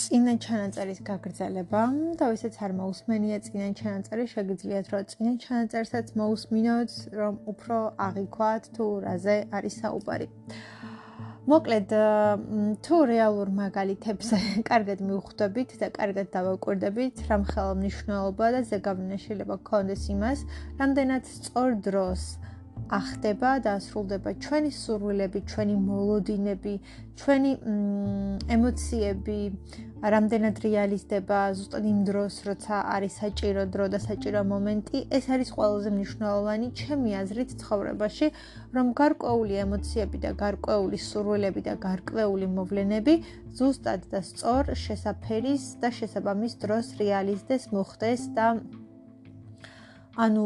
წინა ჩანაწერის გაგრძელება. და ვისაც არ მოусმენია წინა ჩანაწერი, შეგიძლიათ რომ წინა ჩანაწერსაც მოусმინოთ, რომ უფრო აღიქვათ თუ რაზე არის საუბარი. მოკლედ, თუ რეალურ მაგალითებზე კარგად მივხვდებით და კარგად დავაკვირდებით, რამხელა მნიშვნელობა და ზეგავლენა შეიძლება გქონდეს იმას, რამდენად სწორ დროს ახდება და ასრულდება ჩვენი სურვილები, ჩვენი მოლოდინები, ჩვენი ემოციები, რამდენად რეალიზდება ზუსტად იმ დროს, როცა არის საჭირო დრო და საჭირო მომენტი, ეს არის ყველაზე მნიშვნელოვანი ჩემი აზრით ცხოვრებაში, რომ გარკვეული ემოციები და გარკვეული სურვილები და გარკვეული მოვლენები ზუსტად და სწორ შესაფერის და შესაბამის დროს რეალიზდეს, მოხდეს და ანუ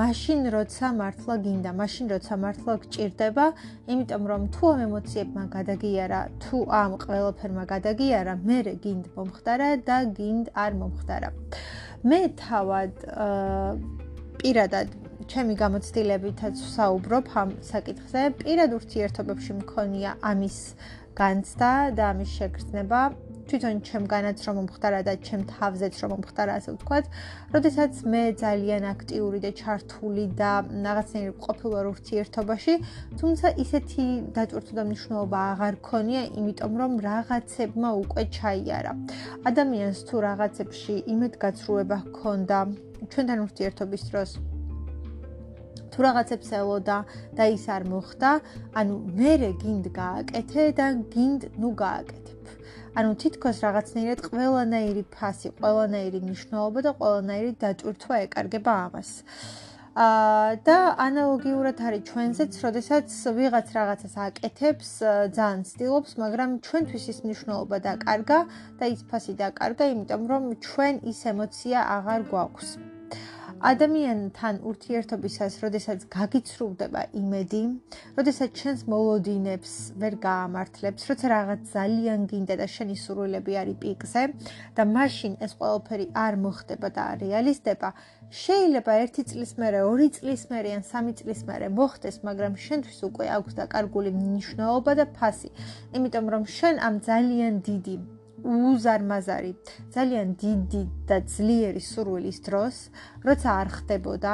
მაშინ როცა მართლა გინდა, მაშინ როცა მართლა გჭირდება, იმიტომ რომ თუ ამ ემოციებმა გადაგიარა, თუ ამ ყველაფერმა გადაგიარა, მე გინდ მომხდარა და გინდ არ მომხდარა. მე თავად პირადად ჩემი გამოცდილებითაც ვსაუბრობ ამ საკითხზე. პირად ურთიერთობებში მქონია ამის განცდა და ამის შეგრძნება. თვითონ ჩემგანაც რომ მომხდარა და ჩემ თავზეც რომ მომხდარა ასე ვთქვათ, როდესაც მე ძალიან აქტიური და ჩართული და რაღაცნაირ ყოფილვარ ურთიერთობაში, თუმცა ისეთი დაწურთო და მნიშვნელობა აღარ ქონია, იმიტომ რომ რაღაცებმა უკვე ჩაიარა. ადამიანს თუ რაღაცებში იმედგაცრუება ჰქონდა ჩვენთან ურთიერთობის დროს თუ რაღაცებს ელოდა და ის არ მოხდა, ანუ მე გინდ გააკეთე და გინდ ნუ გააკეთე. ანუ თითქოს რაღაცნაირად ყველანაირი ფასი, ყველანაირი მნიშვნელობა და ყველანაირი დატვირთვა ეკარგება ამას. აა და ანალოგიურად არის ჩვენზეც, როდესაც ვიღაც რაღაცას აკეთებს, ძალიან ცდილობს, მაგრამ ჩვენთვის ის მნიშვნელობა დაკარგა და ის ფასი დაკარგა, იმიტომ რომ ჩვენ ის ემოცია აღარ გვაქვს. ადამიანთან ურთიერთობისას, როდესაც გაგიცრუვდება იმედი, როდესაც ჩვენს მოლოდინებს ვერ გაამართლებს, როცა რაღაც ძალიან გინდა და შენი სურვილები არის პიკზე და მაშინ ეს ყველაფერი არ მოხდება და არ რეალიზდება, შეიძლება 1 წლის მერე, 2 წლის მერე ან 3 წლის მერე მოხდეს, მაგრამ შენთვის უკვე აქვს დაკარგული მნიშვნელობა და ფასი, იმიტომ რომ შენ ამ ძალიან დიდი უზარმაზარი, ძალიან დიდი და ძლიერი სურვილის დროს, როცა არ ხდებოდა,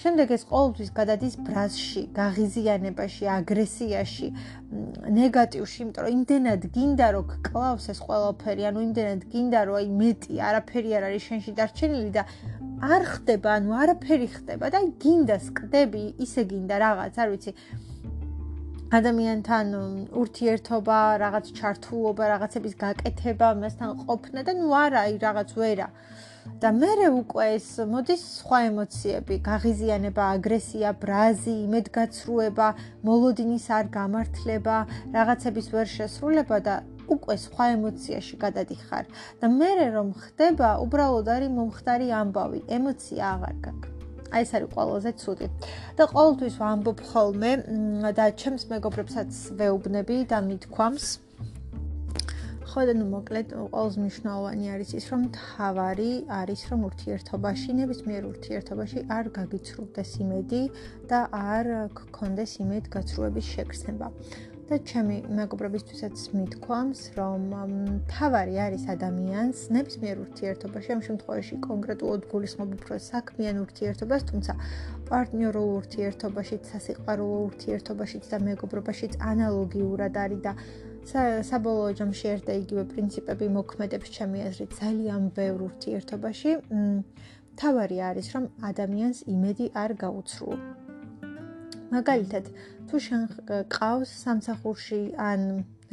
შემდეგ ეს ყოველთვის გადადის ბრაზში, გაღიზიანებაში, აგრესიაში, ნეგატივში, იმიტომ რომ იმდენად გინდა რომ გკლავს ეს ყველაფერი, ანუ იმდენად გინდა რომ აი მეტი არაფერი არ არის შენში დარჩენილი და არ ხდება, ანუ არაფერი ხდება და აი გინდას კდები, ისე გინდა რაღაც, არ ვიცი. ადამიანთან ურთიერთობა, რაღაც ჩართულობა, რაღაცების გაკეთება, მასთან ყოფნა და ნუ არა, აი რაღაც ვერა. და მე უკვე ეს მოდის სხვა ემოციები, გაღიზიანება, აგრესია, ბრაზი, იმედგაცრუება, მოლოდინის არ გამართლება, რაღაცების ვერ შესრულება და უკვე სხვა ემოციაში გადადიხარ. და მე რომ ხდება, უბრალოდ არის მომხდარი ამბავი, ემოცია აღარ გაქვს. აი ეს არის ყველაზე ცუდი. და ყოველთვის ვამბობ ხოლმე და ჩემს მეგობრებსაც ვეუბნები და მithქვამს ხო და ნუ მოკლედ ყოველს მნიშვნელოვანი არის ის რომ თავარი არის რომ ურთიერთობაში ნებისმიერ ურთიერთობაში არ გაგიცრუდეს იმედი და არ გქონდეს იმედ გაცრუების შეგრძნება. და ჩემი მეგობრებისთვისაც მithქვამს, რომ თავარი არის ადამიანს ნებისმიერ ურთიერთობაში, ამ შემთხვევაში კონკრეტულად გულისხმობ უფრო საქმიან ურთიერთობას, თუმცა პარტნიორულ ურთიერთობაშიც, სასიყვარულო ურთიერთობაშიც და მეგობრობაშიც ანალოგიურად არის და საბოლოო ჯამში ერთ და იგივე პრინციპები მოქმედებს ჩემი აზრით ძალიან ბევრ ურთიერთობაში. თავარი არის, რომ ადამიანს იმედი არ გაუცრუო. მაგალითად, თუ შენ ყავს სამსახურში ან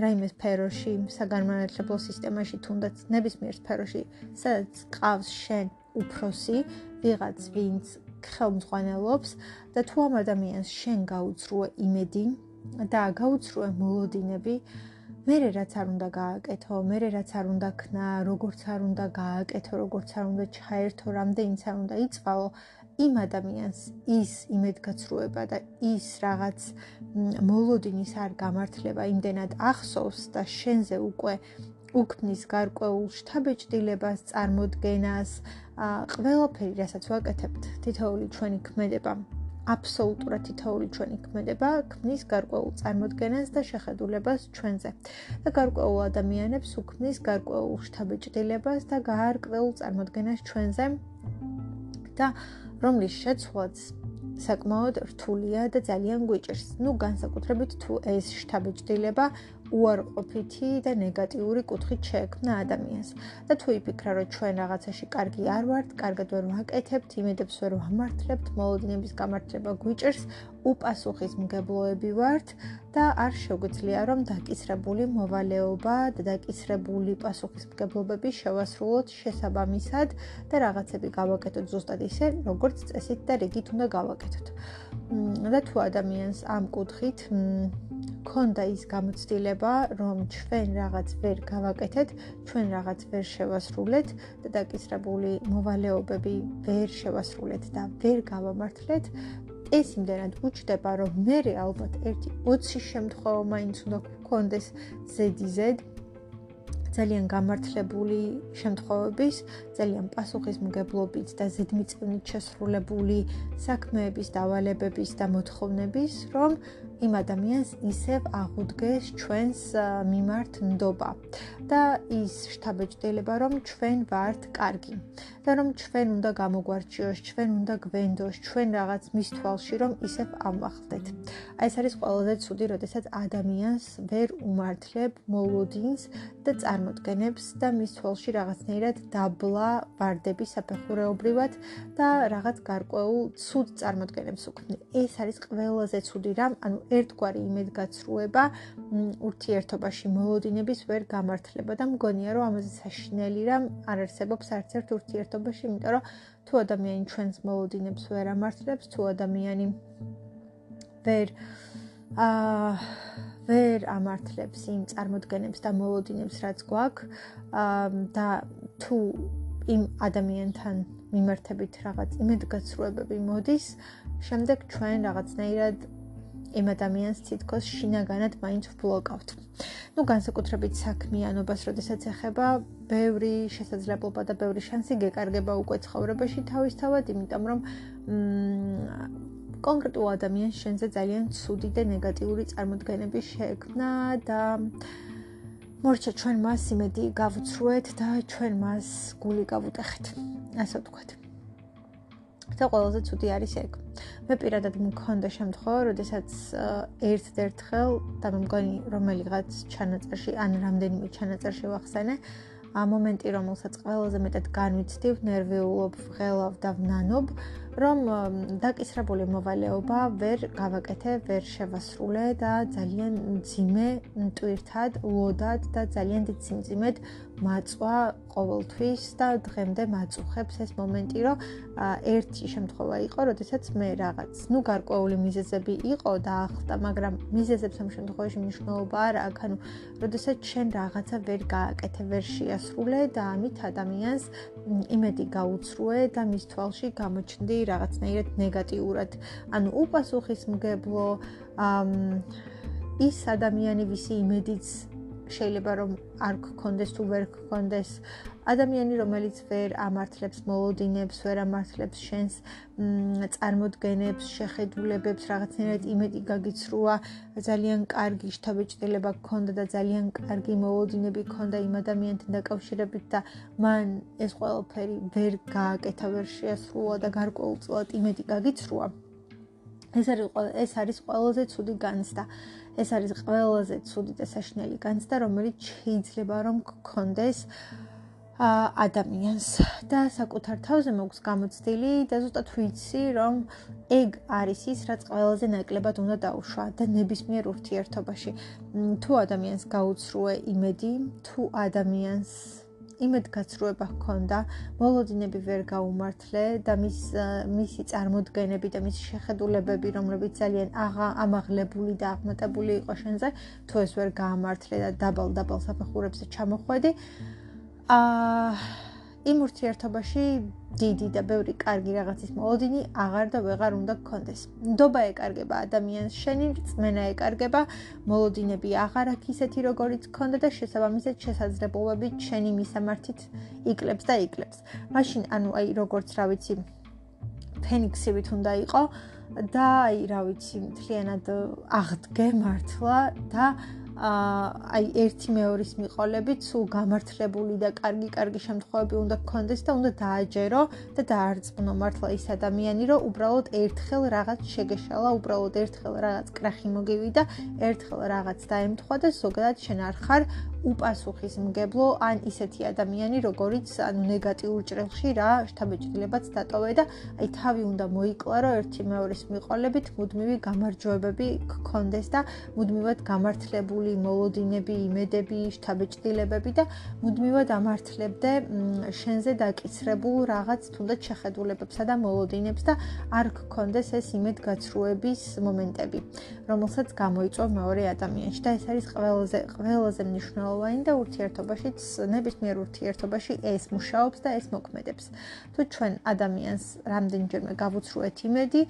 რაიმე სფეროში, საგანმანათლებლო სისტემაში, თუნდაც ნებისმიერ სფეროში, სადაც ყავს შენ უფროსი, ვიღაც, ვინც ხელმძღვანელობს და თუ ამ ადამიანს შენ გაუცრუე იმედი და გაუცრუე მოლოდინები, მე რაც არ უნდა გააკეთო, მე რაც არ უნდა ქნა, როგორც არ უნდა გააკეთო, როგორც არ უნდა ჩაერთო, რამდენიც არ უნდა იწვალო, იმ ადამიანს ის იმედგაცრუება და ის რაღაც მოლოდინის არ გამართლება იმდენად ახსოვს და შენზე უკვე უქმნის გარკვეულ შთაბეჭდილებას, წარმოდგენას, ყველაფერი, რასაც ვაკეთებთ, თითოეული ჩვენი ქმედება აბსოლუტურად თითოეული ჩვენი ქმედება ქმნის გარკვეულ წარმოდგენას და შეხედულებას ჩვენზე. და გარკვეულ ადამიანებს უქმნის გარკვეულ შთაბეჭდილებას და გარკვეულ წარმოდგენას ჩვენზე და რომლის შეცვლაც საკმაოდ რთულია და ძალიან გვიჭირს. ნუ განსაკუთრებით თუ ეს შთაბეჭდილება უარყოფითი და ნეგატიური კუთხით შეექმნა ადამიანს. და თუ იფიქრა, რომ ჩვენ რაღაცაში კარგი არ ვართ, კარგად ვერ ვაკეთებთ, იმედებს ვერ ვამართლებთ, მოლოდინების გამართლება გვიჭერს, უპასუხისმგებლოები ვართ და არ შეგვიძლია რომ დაკისრებული მოვალეობა და დაკისრებული პასუხისმგებლობები შევასრულოთ შესაბამისად და რაღაცები გავაკეთოთ ზუსტად ისე, როგორც წესით და რიგით უნდა გავაკეთოთ. და თუ ადამიანს ამ კუთხით ქონდა ის გამოცდილება, რომ ჩვენ რაღაც ვერ გავაკეთეთ, ჩვენ რაღაც ვერ შევასრულეთ და დაკისრებული მოვალეობები ვერ შევასრულეთ და ვერ გავამართლეთ, ეს იმდენად უჩდება, რომ მე ალბათ ერთი 20 შემთხვევა მაინც უნდა გქონდეს ზედიზედ. ძალიან გამართლებული შემთხვევების, ძალიან პასუხისმგებლობით და ზედმიწევნით შესრულებული საქმეების დავალებების და მოთხოვნების, რომ იმ ადამიანს ისევ აღუდგეს ჩვენს მიმართ ნდობა და ის შთაბეჭდილება რომ ჩვენ ვართ კარგი და რომ ჩვენ უნდა გამოგვარჩიოს, ჩვენ უნდა გვენდოს, ჩვენ რაღაც მის თვალში რომ ისევ ამვახდეთ. აი ეს არის ყველაზე ცუდი, როდესაც ადამიანს ვერ უმართლებ მოლოდინს და წარმოდგენებს და მის თვალში რაღაცნაირად დაბლა ვარდები საფეხურეობრივად და რაღაც გარკვეულ ცუდ წარმოდგენებს უქმნი. ეს არის ყველაზე ცუდი რამ, ანუ ერთგვარი იმედგაცრუება ურთიერთობაში მოლოდინების ვერ გამართლება და მგონია რომ ამაზე საშინელი რამ არ არსებობს არც ერთ ურთიერთობაში, იმიტომ რომ თუ ადამიანი ჩვენს მოლოდინებს ვერ ამართლებს, თუ ადამიანი ვერ აა ვერ ამართლებს იმ წარმოდგენებს და მოლოდინებს, რაც გვაქვს და თუ იმ ადამიანთან მიმართებით რაღაც იმედგაცრუებები მოდის, შემდეგ ჩვენ რაღაცნაირად იმ ადამიანს თითქოს შინაგანად მაინც ვბლოკავთ. ну განსაკუთრებით საქმიანობას, როდესაც ეხება ბევრი შესაძლებლობა და ბევრი შანსი გეკარგება უკვე ცხოვრებაში თავისთავად, იმიტომ რომ მ კონკრეტულ ადამიანს შენზე ძალიან ცუდი და ნეგატიური წარმოდგენები შეექმნა და მორჩა ჩვენ მას იმედი გავუცრუეთ და ჩვენ მას გული გავუტეხეთ. ასე ვთქვათ. და ყველაზე ცუდი არის ეგ. მე პირადად მქონდა შემთხვევა, როდესაც ერთ-ერთხელ და მე მგონი რომელიღაც ჩანაწერში, ან რამდენიმე ჩანაწერში ვახსენე, ა მომენტი, რომელსაც ყველაზე მეტად განვიცდივ, ნერვიულობ, ვღელავ და ვნანობ, რომ დაკისრებული მოვალეობა ვერ გავაკეთე, ვერ შევასრულე და ძალიან ძიმე ტვირთად, ლოდად და ძალიან დიდ სიმძიმედ მაწვა ყოველთვის და დღემდე მაწუხებს ეს მომენტი, რომ ერთი შემთხვევა იყო, როდესაც მე რაღაც, ну, გარკვეული მიზეზები იყო და ახლა, მაგრამ მიზეზებს ამ შემთხვევაში მნიშვნელობა არ აქვს, ანუ, როდესაც შენ რაღაცა ვერ გააკეთე, ვერ შეასრულე და ამით ადამიანს იმედი გაუცრუე და მის თვალში გამოჩნდი რაღაცნაირად ნეგატიურად. ანუ უპასუხისმგებლო ის ადამიანი, ვისი იმედიც შეიძლება რომ არ გქონდეს თუ ვერ გქონდეს ადამიანი რომელიც ვერ ამართლებს მოლოდინებს, ვერ ამართლებს შენს წარმოდგენებს, შეხედულებებს, რაღაცნაირად იმედი გაგიცრუა, ძალიან კარგი შთაბეჭდილება გქონდა და ძალიან კარგი მოლოდინები გქონდა იმ ადამიანთან დაკავშირებით და მან ეს ყველაფერი ვერ გააკეთა, ვერ შეასრულა და გარკვეულწილად იმედი გაგიცრუა. ეს არის ეს არის ყველაზე ცუდი განცდა. ეს არის ყველაზე ცუდი და საშინელი განცდა, რომელიც შეიძლება რომ გქონდეს ა ადამიანს. და საკუთარ თავზე მოგვს გამოცდილი და ზუსტად ვიცი რომ ეგ არის ის რაც ყველაზე ნაკლებად უნდა დაუშვა და ნებისმიერ ურთიერთობაში. თუ ადამიანს გაუცრუე იმედი თუ ადამიანს იმედგაცრუება ჰქონდა, მოლოდინები ვერ გაუმართლე და მის მისი წარმოდგენები და მისი შეხედულებები, რომლებიც ძალიან აღა ამაღლებული და აღმატებული იყო შენზე, თუ ეს ვერ გაამართლე და დაბალ-დაბალ საფეხურებზე ჩამოხვედი. აა იმ ურთიერთობაში დიდი და ბევრი კარგი რაღაცის მოლოდინი აღარ და ვეღარ უნდა გქონდეს. ნდობა ეკარგება ადამიანს, შენი წმენა ეკარგება, მოლოდინები აღარ აქვს ისეთი როგორიც გქონდა და შესაბამისად შესაძლებლობები შენი მისამართით იკლებს და იკლებს. მაშინ ანუ აი როგორც რა ვიცი ფენიქსივით უნდა იყო და აი რა ვიცი, მთლიანად აღდგე მართლა და აი ერთი მეორის მიყოლებით სულ გამართლებული და კარგი კარგი შემთხვევები უნდა გქონდეს და უნდა დააჯერო და დაარწმუნო მართლა ის ადამიანი რომ უბრალოდ ერთხელ რაღაც შეგეშალა, უბრალოდ ერთხელ რაღაც კრახი მოგივიდა, ერთხელ რაღაც დაემთხვა და ზოგადად შენ არ ხარ უპასუხისმგებლო ან ისეთი ადამიანი, როგორიც ანუ ნეგატიურ ჭრილში რა შთაბეჭდილებაც დატოვე და აი თავი უნდა მოიკლარო ერთი მეორის მიყოლებით, მუდმივი გამარჯვებები გქონდეს და მუდმივად გამართლებული მოლოდინები, იმედები, შთაბეჭდილებები და მუდმივად ამართლებდე შენზე დაკიცრებულ რაღაც თუნდაც შეხედულებებსა და მოლოდინებს და არ გქონდეს ეს იმედგაცრუების მომენტები, რომელსაც გამოიწვევ მეორე ადამიანში და ეს არის ყველაზე ყველაზე მნიშვნელოვანი მნიშვნელოვანი და ურთიერთობაშიც ნებისმიერ ურთიერთობაში ეს მუშაობს და ეს მოქმედებს. თუ ჩვენ ადამიანს რამდენჯერმე გავუცრუეთ იმედი,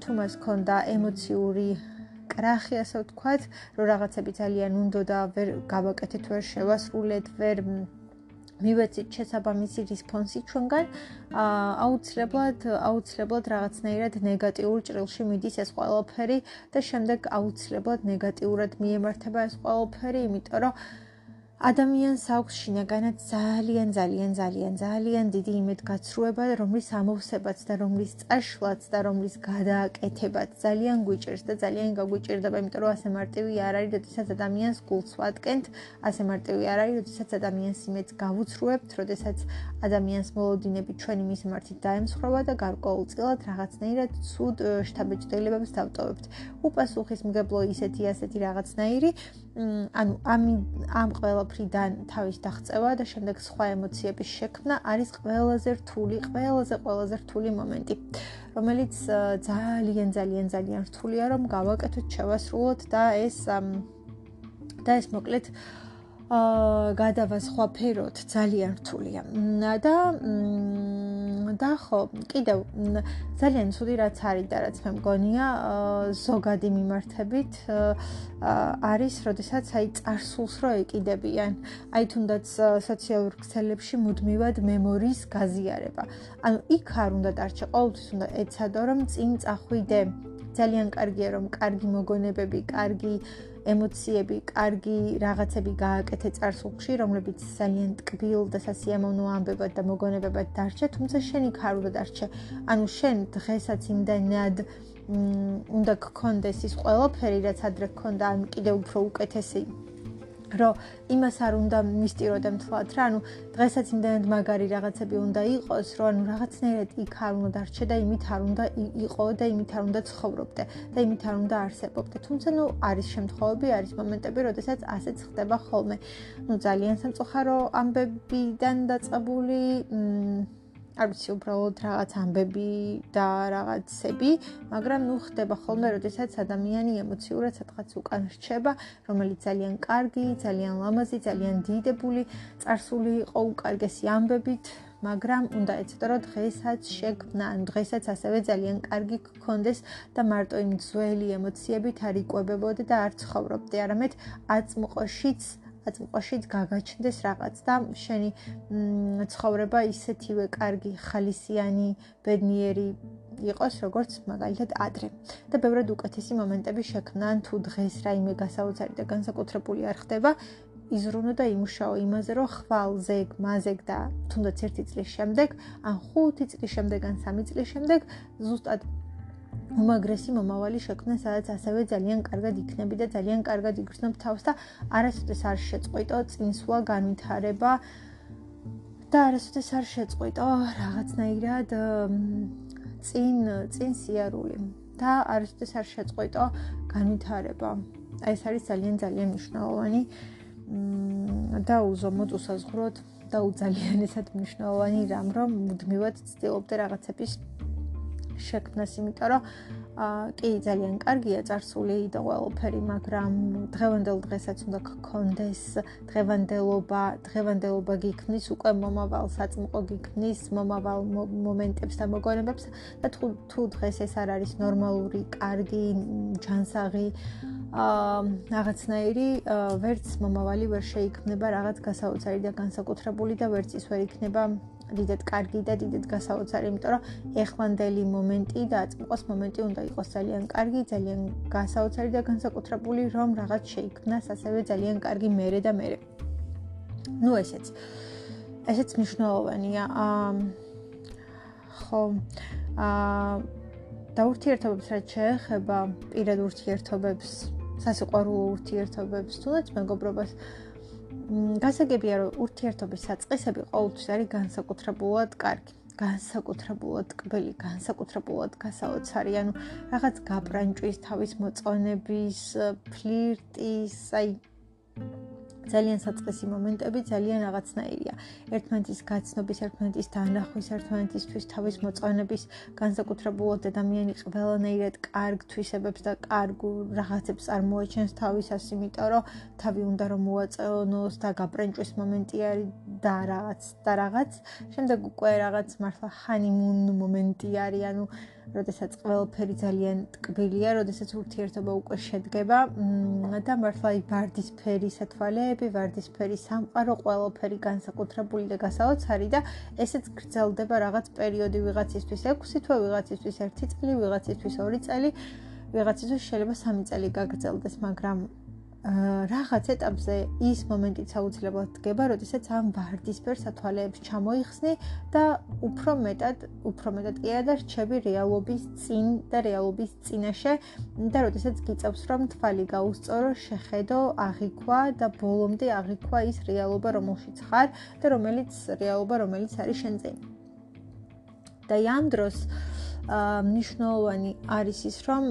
თუ მას ქონდა ემოციური კრახი, ასე ვთქვათ, რომ რაღაცები ძალიან უნდა და ვერ გავაკეთეთ, ვერ შევასრულეთ, ვერ მივეცით შესაბამისი რესპონსი ჩვენგან, აუცილებლად, აუცილებლად რაღაცნაირად ნეგატიურ ჭრილში მიდის ეს ყველაფერი და შემდეგ აუცილებლად ნეგატიურად მიემართება ეს ყველაფერი, იმიტომ რომ ადამიანს აქვს შინაგანად ძალიან ძალიან ძალიან ძალიან დიდი იმედგაცრუება, რომლის ამოვსებაც და რომლის წაშლაც და რომლის გადააკეთებაც ძალიან გვიჭირს და ძალიან გაგვიჭირდება, იმიტომ რომ ასე მარტივი არ არის, როდესაც ადამიანს გულს ვადგენთ, ასე მარტივი არ არის, როდესაც ადამიანს იმედს გავუცრუებთ, როდესაც ადამიანს მოლოდინები ჩვენი მის მარტივ დაემსხრობა და გარკვეულწილად რაღაცნაირად ცუდ შთაბეჭდილებებს დავტოვებთ. უპასუხისმგებლო ისეთი ასეთი რაღაცნაირი ანუ ამ ამ ყველაფრიდან თავის დაღწევა და შემდეგ სხვა ემოციების შექმნა არის ყველაზე რთული, ყველაზე ყველაზე რთული მომენტი, რომელიც ძალიან ძალიან ძალიან რთულია რომ გავაკეთოთ, შევასრულოთ და ეს და ეს მოკლედ აა გადავასხვაფეროთ ძალიან რთულია. და და ხო, კიდევ ძალიან ცუდი რაც არის და რაც მე მგონია, ზოგადი მიმართებით არის, როდესაც აი წარსულს რო ეკიდებიან. აი თუნდაც სოციალურ ქსელებში მუდმივად მემორის გაზიარება. ანუ იქ არ უნდა დარჩე, ყოველთვის უნდა ეცადო რომ წინ წახვიდე. ძალიან კარგია რომ კარგი მოგონებები, კარგი ემოციები, კარგი რაღაცები გააკეთე წარსულში, რომლებიც ძალიან ტკბილ და სასიამოვნო ამბებად და მოგონებებად დარჩე, თუმცა შენი ქარო და დარჩე. ანუ შენ დღესაც იმდანად უნდა გქონდეს ის ყველაფერი, რაც ადრე გქონდა, ან კიდევ უფრო უკეთესი რომ იმას არ უნდა მისტიროდე მთლად რა, ანუ დღესაც იმდენად მაგარი რაღაცები უნდა იყოს, რომ ანუ რაღაცნაირად იქ არ უნდა დარჩე და იმით არ უნდა იყო და იმით არ უნდა ცხოვრობდე და იმით არ უნდა არსებობდე. თუმცა ნუ არის შემთხვევები, არის მომენტები, როდესაც ასეც ხდება ხოლმე. ნუ ძალიან სამწუხარო ამბებიდან დაწყებული მ არ ვიცი, უბრალოდ რაღაც ამბები და რაღაცები, მაგრამ ნუ ხდება ხოლმე, როდესაც ადამიანი ემოციურად სადღაც უკან რჩება, რომელიც ძალიან კარგი, ძალიან ლამაზი, ძალიან დიდებული, წარსული იყო უკარგესი ამბებით, მაგრამ უნდა ეცადო რომ დღესაც შეგნა, ანუ დღესაც ასევე ძალიან კარგი გქონდეს და მარტო იმ ძველი ემოციებით არ იკვებებოდე და არ ცხოვრობდე, არამედ აწმყოშიც აწმყოშიც გაგაჩნდეს რაღაც და შენი ცხოვრება ისეთივე კარგი, ხალისიანი, ბედნიერი იყოს, როგორც მაგალითად ადრე. და ბევრად უკეთესი მომენტები შექმნან თუ დღეს რაიმე გასაოცარი და განსაკუთრებული არ ხდება. იზრუნო და იმუშაო იმაზე, რომ ხვალ ზეგ, მაზეგ და თუნდაც ერთი წლის შემდეგ, ან ხუთი წლის შემდეგ, ან სამი წლის შემდეგ ზუსტად უმაგრესი მომავალი შექმნა, სადაც ასევე ძალიან კარგად იქნები და ძალიან კარგად იგრძნობ თავს და არასოდეს არ შეწყვიტო წინსვლა განვითარება და არასოდეს არ შეწყვიტო რაღაცნაირად წინ წინ სიარული და არასოდეს არ შეწყვიტო განვითარება. აი ეს არის ძალიან ძალიან მნიშვნელოვანი და უზომოდ უსაზღვროდ და უძალიანესად მნიშვნელოვანი რამ რომ მუდმივად ცდილობდე რაღაცების შექმნას, იმიტომ რომ აა კი ძალიან კარგია წარსული და ყველაფერი, მაგრამ დღევანდელ დღესაც უნდა გქონდეს დღევანდელობა, დღევანდელობა გიქმნის უკვე მომავალ საწმყო გიქმნის მომავალ მომენტებს და მოგონებებს და თუ თუ დღეს ეს არ არის ნორმალური, კარგი, ჯანსაღი აა რაღაცნაირი ვერც მომავალი ვერ შეიქმნება რაღაც გასაოცარი და განსაკუთრებული და ვერც ის ვერ იქნება დიდად კარგი და დიდად გასაოცარი, იმიტომ რომ ეხლანდელი მომენტი და აწმყოს მომენტი უნდა იყოს ძალიან კარგი, ძალიან გასაოცარი და განსაკუთრებული, რომ რაღაც შეიქმნას ასევე ძალიან კარგი მერე და მერე. ну ესეც. ესეც მნიშვნელოვანია. აა ხო. აა და ურთიერთობებს რაც შეეხება პირად ურთიერთობებს, სასიყვარულო ურთიერთობებს, თუნდაც მეგობრობას გასაგებია რომ ურთიერთობის საწყისები ყოველთვის არის განსაკუთრებულად კარგი. განსაკუთრებულად კბილი, განსაკუთრებულად გასაოცარი, ანუ რაღაც გაპრანჭვის, თავის მოწონების, ფლირტის, აი ძალიან საწყისი მომენტები ძალიან რაღაცნაირია. ერთმანეთის გაცნობის, ერთმანეთის დანახვის, ერთმანეთისთვის თავის მოწონების განსაკუთრებულად ადამიანი ყველანაირად კარგ თვისებებს და კარგ რაღაცებს წარმოაჩენს თავისას, იმიტომ რომ თავი უნდა რომ მოაწეონოს და გაპრენჭვის მომენტი არის და რაღაც და რაღაც. შემდეგ უკვე რაღაც მართლა ჰანიმუნ მომენტი არის, ანუ როდესაც ყველაფერი ძალიან ტკბილია, როდესაც ურთიერთობა უკვე შედგება და მართლა აი ვარდისფერი სათვალეები, ვარდისფერი სამყარო, ყველაფერი განსაკუთრებული და გასაოცარი და ესეც გრძელდება რაღაც პერიოდი ვიღაცისთვის 6 თვე, ვიღაცისთვის 1 წელი, ვიღაცისთვის 2 წელი, ვიღაცისთვის შეიძლება 3 წელი გაგრძელდეს, მაგრამ რაღაც ეტაპზე ის მომენტიც აუცილებლად დგება, როდესაც ამ ვარდისფერ სათვალეებს ჩამოიხსნი და უფრო მეტად, უფრო მეტად კი არა და რჩები რეალობის წინ და რეალობის წინაშე და როდესაც გიწევს რომ თვალი გაუსწორო, შეხედო, აღიქვა და ბოლომდე აღიქვა ის რეალობა, რომელშიც ხარ და რომელიც რეალობა, რომელიც არის შენ წინ. და ამ დროს მნიშვნელოვანი არის ის, რომ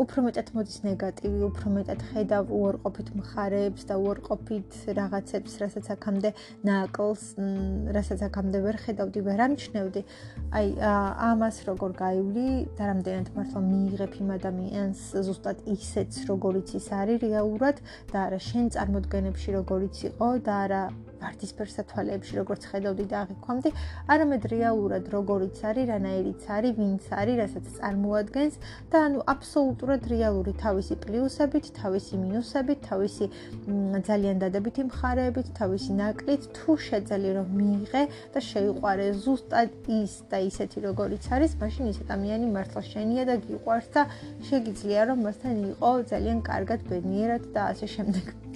უფრო მეტად მოდის ნეგატივი, უფრო მეტად ხედავ უარყოფით მხარეებს და უარყოფით რაღაცებს, რასაც აქამდე ნაკლს, რასაც აქამდე ვერ ხედავდი, ვერ ამჩნევდი. აი, ამას როგორ გაივლი და რამდენად მართლა მიიღებ იმ ადამიანს ზუსტად ისეც, როგორიც ის არის რეალურად და არა შენ წარმოდგენებში როგორიც იყო და არა ვარდისფერ სათვალეებში როგორც ხედავდი და აღიქვამდი, არამედ რეალურად როგორიც არის, რანაირიც არის, ვინც არის, რასაც წარმოადგენს და ანუ აბსოლუტურად რეალური თავისი პლუსებით, თავისი მინუსებით, თავისი ძალიან დადებითი მხარეებით, თავისი ნაკლით, თუ შეძალი რომ მიიღე და შეიყვარე ზუსტად ის და ისეთი როგორიც არის, მაშინ ის ადამიანი მართლა შენია და გიყვარს და შეგიძლია რომ მასთან იყო ძალიან კარგად ბედნიერად და ასე შემდეგ.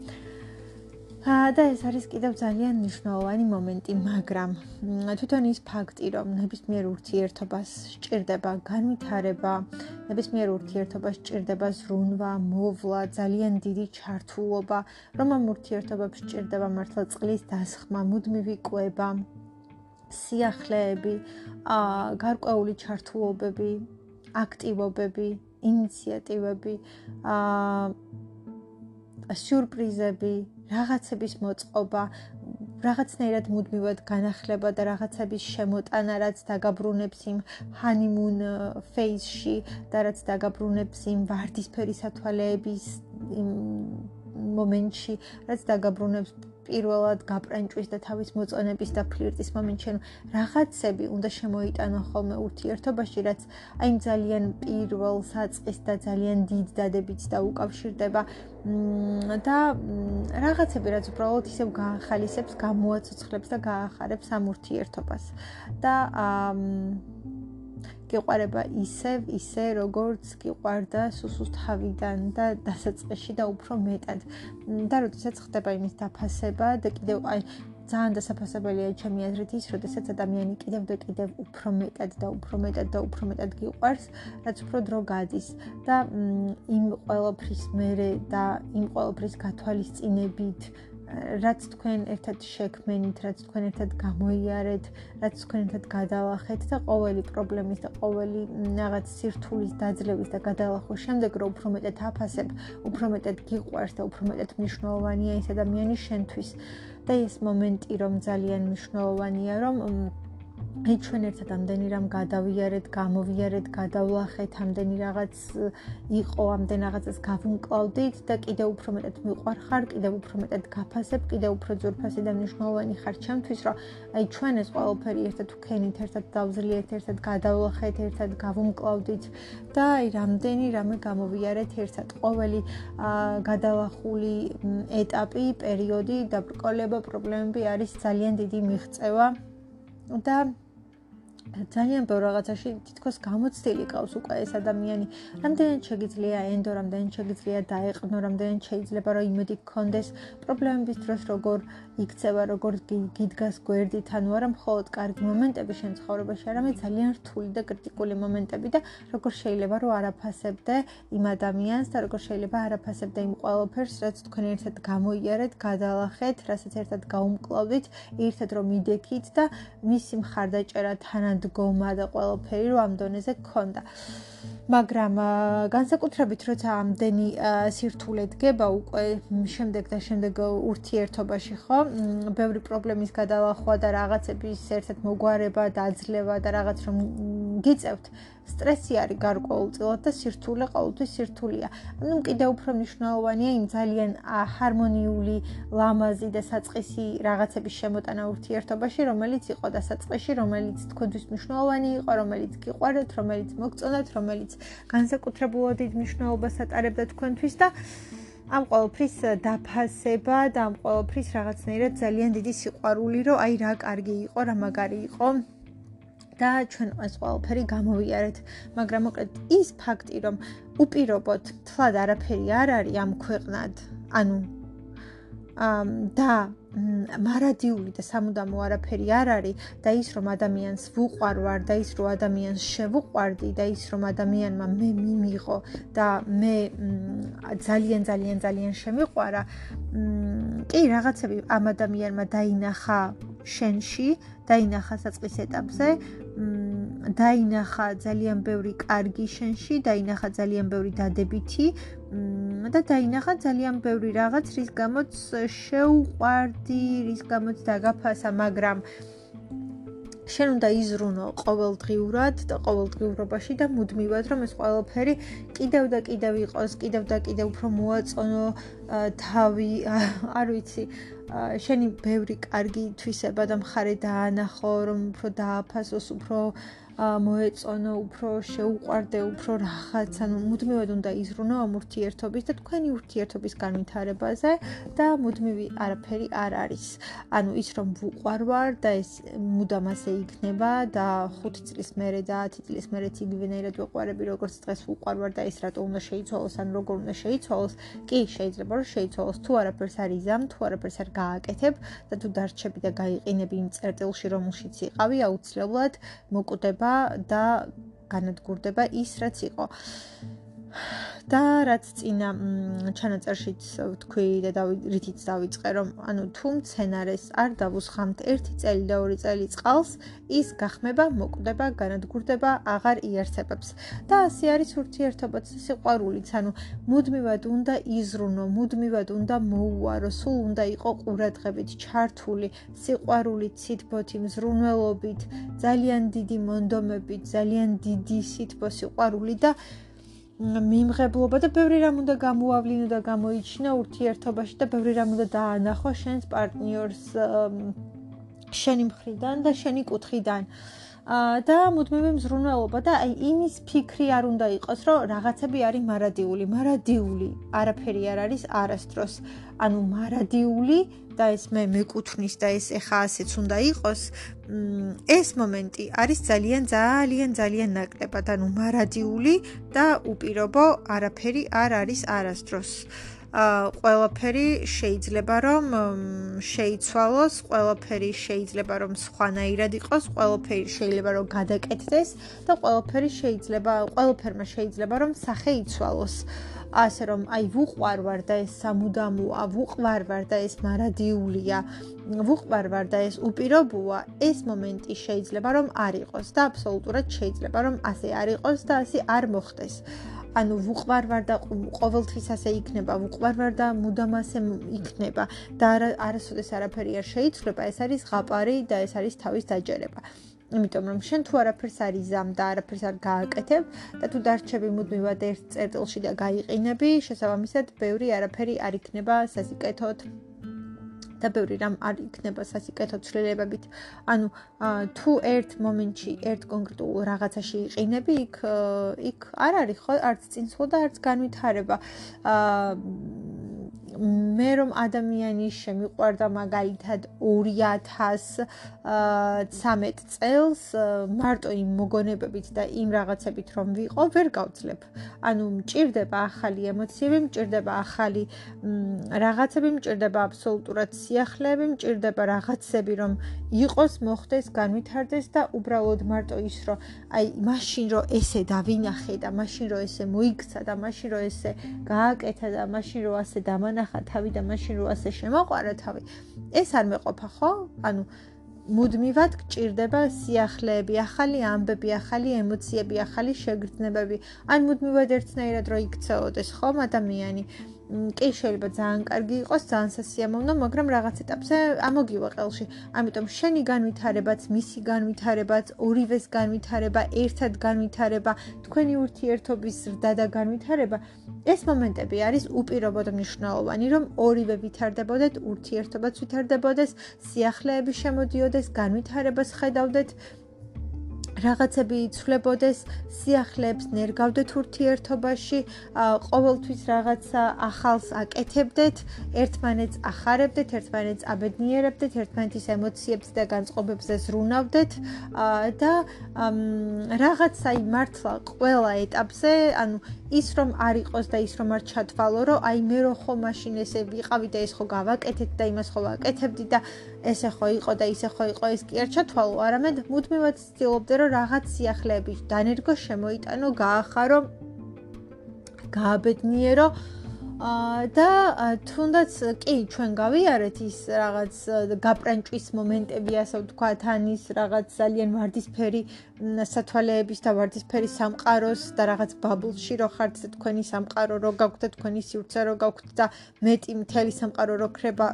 და ეს არის კიდევ ძალიან მნიშვნელოვანი მომენტი, მაგრამ თვითონ ის ფაქტი, რომ ნებისმიერ ურთიერთობას სჭირდება განვითარება, ნებისმიერ ურთიერთობას სჭირდება ზრუნვა, მოვლა, ძალიან დიდი ჩართულობა, რომ ამ ურთიერთობებს სჭირდება მართლა წყლის დასხმა, მუდმივი კვება, სიახლეები, აა გარკვეული ჩართულობები, აქტივობები, ინიციატივები, აა სიურპრიზები, რაღაცების მოწყობა, რაღაცნაირად მუდმივად განახლება და რაღაცების შემოტანა, რაც დაგაბრუნებს იმ ჰანიმუნ ფეიზში და რაც დაგაბრუნებს იმ ვარდისფერი სათვალეების იმ მომენტში, რაც დაგაბრუნებს პირველად გაპრენჭვის და თავის მოწონების და ფლირტის მომენტში, რაღაცები უნდა შემოიტანო ხოლმე ურთიერთობაში, რაც აი ძალიან პირველ საწყის და ძალიან დიდ დადებით დაუკავშირდება და რაღაცები რაც უბრალოდ ისევ გაახალისებს, გამოაცოცხლებს და გაახარებს ამ ურთიერთობას. და აა გიყვარება ისე, ისე როგორც გიყვარდა სუსუს თავიდან და დასაწყისში და უფრო მეტად. და როდესაც ხდება იმის დაფასება და კიდევ აი ძალიან დასაფასებელია ჩემი აზრით ის, როდესაც ადამიანი კიდევ და კიდევ უფრო მეტად და უფრო მეტად და უფრო მეტად გიყვარს, რაც უფრო დრო გადის და იმ ყოველფრის მერე და იმ ყოველფრის გათვალისწინებით რაც თქვენ ერთად შექმენით, რაც თქვენ ერთად გამოიარეთ, რაც თქვენ ერთად გადალახეთ და ყოველი პრობლემის და ყოველი რაღაც სირთულის დაძლევის და გადალახვის შემდეგ რო უფრო მეტად აფასებ, უფრო მეტად გიყვარს და უფრო მეტად მნიშვნელოვანია ის ადამიანი შენთვის. და ეს მომენტი რომ ძალიან მნიშვნელოვანია, რომ აი ჩვენ ერთად ამდენი რამ გადავიარეთ, გამოვიარეთ, გადავლახეთ, ამდენი რაღაც იყო, ამდენ რაღაცას გავუნკლავდით და კიდევ უფრო მეტად მიყვარხარ, კიდევ უფრო მეტად გაფასებ, კიდევ უფრო ძვირფასი და მნიშვნელოვანი ხარ ჩემთვის, რომ აი ჩვენ ეს ყველაფერი ერთად ვქენით, ერთად დავზრიეთ, ერთად გადავლახეთ, ერთად გავუნკლავდით და აი რამდენი რამე გამოვიარეთ ერთად. ყოველი გადალახული ეტაპი, პერიოდი, დაბრკოლება, პრობლემები არის ძალიან დიდი მიღწევა. Un tā ძალიან ბევრ რაღაცაში თითქოს გამოცდილი ყავს უკვე ეს ადამიანი. რამდენად შეგიძლია ენდო, რამდენად შეგიძლია დაეყნო, რამდენად შეიძლება რომ იმედი გქონდეს პრობლემების დროს როგორ იქცევა, როგორ გიდგას გვერდით, ანუ არა მხოლოდ კარგი მომენტები შენ ცხოვრებაში, არამედ ძალიან რთული და კრიტიკული მომენტები და როგორ შეიძლება რომ არაფასებდე იმ ადამიანს და როგორ შეიძლება არაფასებდე იმ ყველაფერს, რაც თქვენ ერთად გამოიარეთ, გადალახეთ, რასაც ერთად გაუმკლავდით, ერთად რომ მიდექით და მისი მხარდაჭერა თანა დგომა და ყველაფერი რომ ამ დონეზე გქონდა. მაგრამ განსაკუთრებით როცა ამდენი სირთულე დგება უკვე შემდეგ და შემდეგ ურთიერთობაში ხო, ბევრი პრობლემის გადალახვა და რაღაცების ერთად მოგვარება და აძლევა და რაღაც რომ გიწევთ სტრესი არის გარკვეულწილად და სირთულე ყოველთვის სირთულია. ანუ კიდევ უფრო მნიშვნელოვანია იმ ძალიან ჰარმონიული, ლამაზი და საწყისი რაღაცების შემოტანა ურთიერთობაში, რომელიც იყო და საწყისში, რომელიც თქვენთვის მნიშვნელოვანი იყო, რომელიც გიყვარეთ, რომელიც მოგწონათ, რომელიც განსაკუთრებულად დიდ მნიშვნელობას ატარებდა თქვენთვის და ამ ყოველფრის დაფასება და ამ ყოველფრის რაღაცნაირად ძალიან დიდი სიყვარული, რომ აი რა კარგი იყო, რა მაგარი იყო. და ჩვენ ეს ყველაფერი გამოვიარეთ, მაგრამ მოკლედ ის ფაქტი, რომ უპირობოდ თლად არაფერი არ არის ამ ქვეყნად, ანუ ამ და მარადიული და სამუდამო არაფერი არ არის და ის რომ ადამიანს ვუყვარვარ და ის რომ ადამიანს შევუყვარდი და ის რომ ადამიანმა მე მიმიღო და მე ძალიან ძალიან ძალიან შემიყვარა კი რაღაცები ამ ადამიანმა დაინახა შენში დაინახა საწყის ეტაპზე დაინახა ძალიან ბევრი კარგი შენში დაინახა ძალიან ბევრი დადებითი და დაინახა ძალიან ბევრი რაღაც რის გამოც შეუყვარდი რის გამოც დაგაფასა მაგრამ შენ უნდა იზრუნო ყოველდღიურად და ყოველდღიურობაში და მუდმივად რომ ეს ყველაფერი კიდევ და კიდევ იყოს, კიდევ და კიდევ უფრო მოაწონო თავი, არ ვიცი, შენი ბევრი კარგი თვისება და მხარე დაანახო, რომ უფრო დააფასოს, უფრო მოეწონო, უფრო შეუყვარდე, უფრო რაღაც, ანუ მუდმივად უნდა იზრუნო ამ ურთიერთობის და თქვენი ურთიერთობის განვითარებაზე და მუდმივი არაფერი არ არის. ანუ ის რომ ვუყვარვარ და ეს მუდამ ასე იქნება და 5 წლის მერე და 10 წლის მერე იგივენაირად ვუყვარები, როგორც დღეს ვუყვარვარ და ეს რატო უნდა შეიცვალოს, ან როგორ უნდა შეიცვალოს? კი, შეიძლება რომ შეიცვალოს. თუ არაფერს არ იზამ, თუ არაფერს არ გააკეთებ და თუ დარჩები და გაიყინები იმ წერტილში, რომელშიც იყავი, აუცილებლად მოკვდება და განადგურდება ის, რაც იყო. და რაც წინა ჩანაწერშიც ვთქვი და რითიც დავიწყე რომ ანუ თუ მცენარეს არ დავუსხამთ. ერთი წელი და ორი წელი წყალს ის გახმება მოკვდება განადგურდება აღარ იარსებებს. და ასე არის ურთიერთობაც სიყვარულიც. ანუ მუდმივად უნდა იზრუნო მუდმივად უნდა მოუარო სულ უნდა იყო ყურადღებით ჩართული სიყვარულით სითბოთი მზრუნველობით ძალიან დიდი მონდომებით ძალიან დიდი სითბო სიყვარული და მიმღებლობა და ბევრი რამ უნდა გამოავლინო და გამოიჩინო ურთიერთობაში და ბევრი რამ უნდა დაანახო შენს პარტნიორს შენი მხრიდან და შენი კუთხიდან. და მუდმივი მზრუნველობა და აი იმის ფიქრი არ უნდა იყოს, რომ რაღაცები არის მარადიული, მარადიული, არაფერი არ არის არასდროს. ანუ მარადიული და ეს მე მეკუთვნის და ეს ეხა ასეც უნდა იყოს. ეს მომენტი არის ძალიან ძალიან ძალიან ნაკლებად, ანუ მარადიული და უპირობო არაფერი არ არის არასდროს. ყველაფერი შეიძლება რომ შეიცვალოს, ყველაფერი შეიძლება რომ სხვანაირად იყოს, ყველაფერი შეიძლება რომ გადაკეთდეს და ყველაფერი შეიძლება, ყველაფერმა შეიძლება რომ სახე იცვალოს. ასე რომ აი ვუყვარვარ და ეს სამუდამოა, ვუყვარვარ და ეს მარადიულია, ვუყვარვარ და ეს უპირობოა, ეს მომენტი შეიძლება რომ არ იყოს და აბსოლუტურად შეიძლება რომ ასე არ იყოს და ასე არ მოხდეს. ანუ ვუყვარვარ და ყოველთვის ასე იქნება, ვუყვარვარ და მუდამ ასე იქნება და არასოდეს არაფერი არ შეიცვლება, ეს არის ღაპარი და ეს არის თავის დაჯერება. იმიტომ რომ შენ თუ არაფერს არ იზამ და არაფერს არ გააკეთებ და თუ დარჩები მუდმივად ერთ წერტილში და გაიყინები, შესაბამისად, ბევრი არაფერი არ იქნება სასიკეთოდ. და ბევრი რამ არ იქნება სასიკეთო ცვლილებებით. ანუ თუ ერთ მომენტში, ერთ კონკრეტულ რაღაცაში იყინები, იქ იქ არ არის ხო არც წინსვლა და არც განვითარება. აა მე რომ ადამიანი შემიყვარდა მაგალითად 2013 წელს მარტო იმ მოგონებებით და იმ რაღაცებით რომ ვიყო, ვერ გავძლებ. ანუ მჭირდება ახალი ემოციები, მჭირდება ახალი რაღაცები, მჭირდება აბსოლუტურად სიახლეები, მჭირდება რაღაცები რომ იყოს, მოხდეს, განვითარდეს და უბრალოდ მარტო ის რომ აი მაშინ რომ ესე დავინახე და მაშინ რომ ესე მოიქცა და მაშინ რომ ესე გააკეთა და მაშინ რომ ასე დამანახა თავი და მაშინ რომ ასე შემოყარა თავი ეს არ მეყოფა ხო ანუ მუდმივად გჭირდება სიახლეები, ახალი ამბები, ახალი ემოციები, ახალი შეგრძნებები. ან მუდმივად ერთნაირად რო იქცეოდეს ხომ ადამიანი. კი შეიძლება ძალიან კარგი იყოს, ძალიან სასიამოვნო, მაგრამ რაღაც ეტაპზე ამოგივა ყელში. ამიტომ შენი განვითარებაც, მისი განვითარებაც, ორივეს განვითარება, ერთად განვითარება, თქვენი ურთიერთობის ზრდა და განვითარება, ეს მომენტები არის უპირობოდ მნიშვნელოვანი, რომ ორივე ვითარდებოდეთ, ურთიერთობაც ვითარდებოდეს, სიახლეები შემოდიოდეს, განვითარებას ხედავდეთ. რაღაცები იცვლებოდეს, სიახლეებს ნერგავდეთ ურთიერთობაში, ყოველთვის რაღაცა ახალს აკეთებდეთ, ერთმანეთს ახარებდეთ, ერთმანეთს აბედნიერებდეთ, ერთმანეთის ემოციებს და განწყობებზე ზრუნავდეთ და რაღაცა იმართლა ყველა ეტაპზე, ანუ ის რომ არ იყოს და ის რომ არ ჩათვალო, რომ აი მე რო ხო მაშინ ესე ვიყავი და ეს ხო გავაკეთეთ და იმას ხო ვაკეთებდი და ესე ხო იყო და ისე ხო იყო, ეს კი არ ჩათვალო, არამედ მუდმივად ცდილობდე რომ რაღაც სიახლეები დანერგო შემოიტანო, გაახარო, გააბედნიერო და თუნდაც კი ჩვენ გავიარეთ ის რაღაც გაპრანჭვის მომენტები ასე ვთქვათ ან ის რაღაც ძალიან ვარდისფერი სათვალეების და ვარდისფერი სამყაროს და რაღაც ბაბლში რო ხართ თქვენი სამყარო რო გაქვთ და თქვენი სივრცე რო გაქვთ და მეტი მთელი სამყარო რო ქრება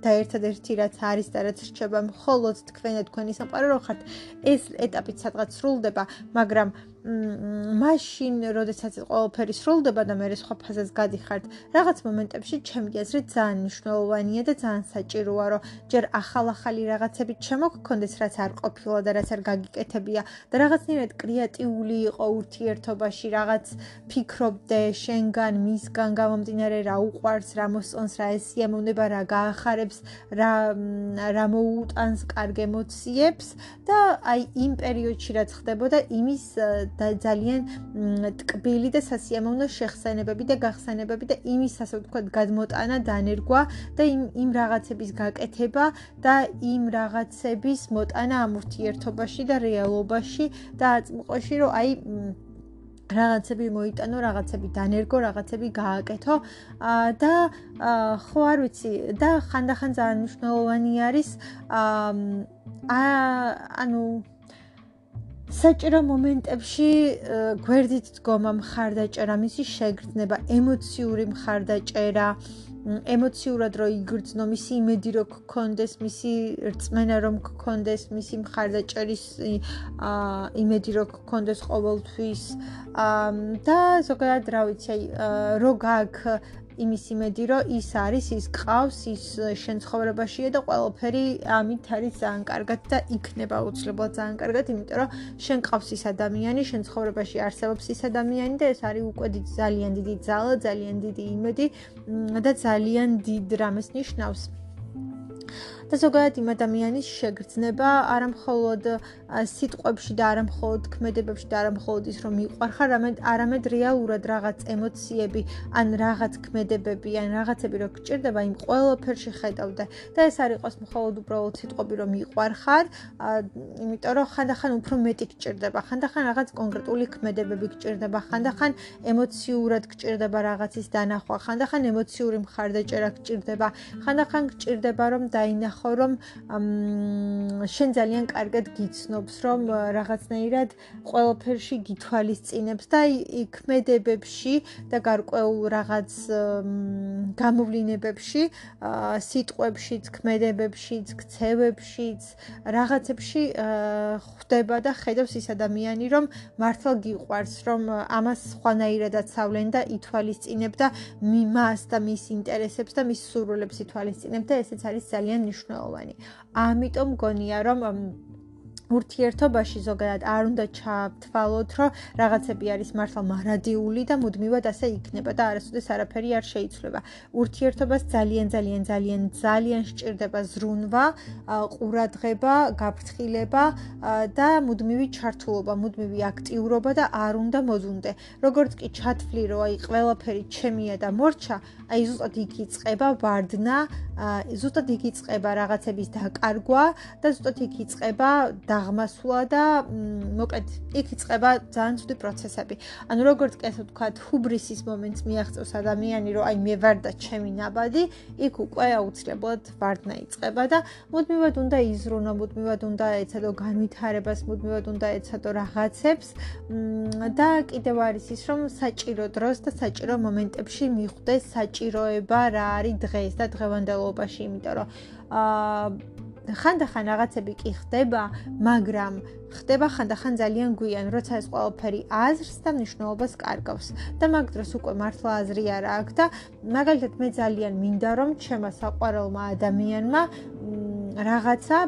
და ერთადერთი რაც არის და რაც რჩება მხოლოდ თქვენ და თქვენი სამყარო რო ხართ ეს ეტაპიც სადღაც სრულდება მაგრამ მაშინ როდესაც ყველაფერი სრულდება და მე სხვა ფაზას გადიხართ რაღაც მომენტებში ჩემი აზრით ძალიან მნიშვნელოვანია და ძალიან საჭიროა რომ ჯერ ახალ-ახალი რაღაცები შემოგქონდეს რაც არ ყოფილა და რაც არ გაგიკეთებია და რაღაცნაირად კრეატიული იყო ურთიერთობაში რაღაც ფიქრობდე შენგან მისგან გამომდინარე რა უყვარს რა მოსწონს რა ესიამოვნება რა გაახარებს რა რა მოუტანს კარგ ემოციებს და აი იმ პერიოდში რაც ხდებოდა იმის და ძალიან ტკბილი და სასიამოვნო შეხსენებები და გახსენებები და იმის ასე ვთქვათ გადმოტანა დანერგვა და იმ იმ რაღაცების გაკეთება და იმ რაღაცების მოტანა ამ ურთიერთობაში და რეალობაში და აწმყოში რომ აი რაღაცები მოიტანო, რაღაცები დანერგო, რაღაცები გააკეთო. და ხო არ ვიცი. და ხანდახან ძალიან მნიშვნელოვანი არის აა ანუ საჭირო მომენტებში გვერდით დგომა მხარდაჭერა, მისი შეგრძნება, ემოციური მხარდაჭერა, ემოციურად რო იგრძნო, მისი იმედი რო გქონდეს, მისი რწმენა რომ გქონდეს, მისი მხარდაჭერის იმედი რო გქონდეს ყოველთვის. და ზოგადად რა ვიცი, რო გაქვს იმის იმედი, რომ ის არის, ის ყავს, ის შენ ცხოვრებაშია და ყველაფერი ამით არის ძალიან კარგად და იქნება უცლებად ძალიან კარგად, იმიტომ რომ შენ ყავს ის ადამიანი, შენ ცხოვრებაში არსებობს ის ადამიანი და ეს არის უკვე ძალიან დიდი ძალა, ძალიან დიდი იმედი და ძალიან დიდ რამეს ნიშნავს. და ზოგადად იმ ადამიანის შეგრძნება არამხოლოდ სიტყვებში და არამხოლოდ ქმედებებში და არამხოლოდ ის რომ მიყვარხარ, არამედ არამედ რეალურად რაღაც ემოციები, ან რაღაც ქმედებები, ან რაღაცები რო გჭირდება იმ ყველაფერში ხედავდა. და ეს არ იყოს მხოლოდ უბრალოდ სიტყვები რომ მიყვარხარ, იმიტომ რომ ხანდახან უფრო მეტი გჭირდება, ხანდახან რაღაც კონკრეტული ქმედებები გჭირდება, ხანდახან ემოციურად გჭირდება რაღაცის დანახვა, ხანდახან ემოციური მხარდაჭერა გჭირდება, ხანდახან გჭირდება რომ დაინახო ნახო რომ შენ ძალიან კარგად გიცნობს რომ რაღაცნაირად ყველაფერში გითვალისწინებს და იქმედებებში და გარკვეულ რაღაც გამოვლინებებში სიტყვებშიც ქმედებებშიც ქცევებშიც რაღაცებში ხვდება და ხედავს ის ადამიანი რომ მართლა გიყვარს რომ ამას სხვანაირადაც ავლენ და ითვალისწინებ და მას და მის ინტერესებს და მის სურვილებს ითვალისწინებ და ესეც არის ძალიან მნიშვნელოვანი მნიშვნელოვანი. ამიტომ მგონია რომ ურთიერთობაში ზოგადად არ უნდა ჩავთვალოთ, რომ რაღაცები არის მართლა მარადიული და მუდმივად ასე იქნება და არასოდეს არაფერი არ შეიცვლება. ურთიერთობას ძალიან ძალიან ძალიან ძალიან სჭირდება ზრუნვა, ყურადღება, გაფრთხილება და მუდმივი ჩართულობა, მუდმივი აქტიურობა და არ უნდა მოზუნდე. როგორც კი ჩათვლი, რომ აი ყველაფერი ჩემია და მორჩა, აი ზუსტად იქ იწყება ვარდნა, ზუსტად იქ იწყება რაღაცების დაკარგვა და ზუსტად იქ იწყება დაღმასვლა და მოკლედ იქ იწყება ძალიან ცუდი პროცესები. ანუ როგორც კი ასე ვთქვათ, ჰუბრისის მომენტს მიაღწევს ადამიანი, რომ აი მე ვარ და ჩემი ნაბადი, იქ უკვე აუცილებლად ვარდნა იწყება და მუდმივად უნდა იზრუნო, მუდმივად უნდა ეცადო განვითარებას, მუდმივად უნდა ეცადო რაღაცებს და კიდევ არის ის, რომ საჭირო დროს და საჭირო მომენტებში მიხვდეს საჭიროება რა არის დღეს და დღევანდელობაში, იმიტომ რომ აა ხანდახან რაღაცები კი ხდება, მაგრამ ხდება ხანდახან ძალიან გვიან, როცა ეს ყველაფერი აზრს და მნიშვნელობას კარგავს. და მაგ დროს უკვე მართლა აზრი არ აქვს და მაგალითად მე ძალიან მინდა რომ ჩემო საყვარელმა ადამიანმა რაღაცა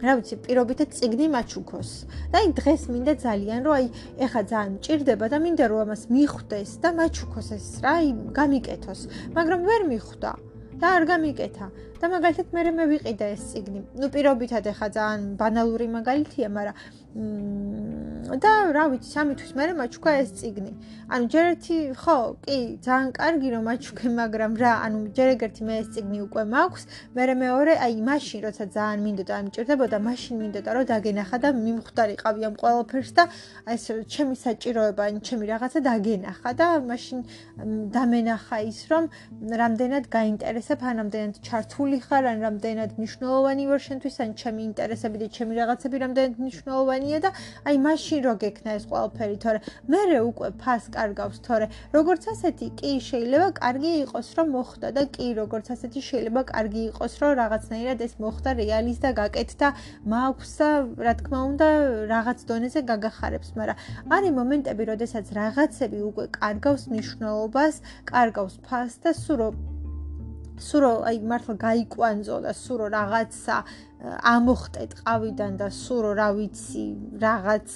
რა ვიცი, პირობითად ციგნი მაჩუქოს. და აი დღეს მინდა ძალიან რომ აი ეხა ძალიან მჭირდება და მინდა რომ ამას მიხვდეს და მაჩუქოს ეს რა, აი გამიკეთოს. მაგრამ ვერ მიხვდა. და არ გამიკეთა. და მაგალითად მე მე ვიყიდე ეს ციგნი. ნუ პირობითად ეხა ძალიან ბანალური მაგალითია, მაგრამ და რა ვიცი, სამი თვის მერე მაჩუქა ეს ციგნი. ანუ ჯერ ერთი ხო, კი, ძალიან კარგი რომ მაჩუქე, მაგრამ რა, ანუ ჯერ ერთი მე ეს ციგნი უკვე მაქვს, მე მეორე, აი, მაშინ როცა ძალიან მინდოდა, ამჭირდებოდა, მაშინ მინდოდა რომ დაგენახა და მიმხვდარიყავი ამ ყველაფერს და აი ეს ჩემი საჭიროება, ან ჩემი რაღაცა დაგენახა და მაშინ დამენახა ის, რომ რამდენად გაინტერესებ, ან რამდენად ჩართული ხარ, ან რამდენად მნიშვნელოვანი ვარ შენთვის, ან ჩემი ინტერესები და ჩემი რაღაცები რამდენად მნიშვნელოვანი ადამიანია და აი მაშინ რო გექნა ეს ყველაფერი, თორე მე უკვე ფას კარგავს, თორე როგორც ასეთი კი შეიძლება კარგი იყოს, რომ მოხდა და კი როგორც ასეთი შეიძლება კარგი იყოს, რომ რაღაცნაირად ეს მოხდა რეალის და გაკეთდა, მაქვს და რა თქმა უნდა რაღაც დონეზე გაგახარებს, მაგრამ არის მომენტები, როდესაც რაღაცები უკვე კარგავს მნიშვნელობას, კარგავს ფას და სულ სურო აი მართლა გაიკვანძო და სურო რაღაცა ამოხტე ტყავიდან და სურო რა ვიცი რაღაც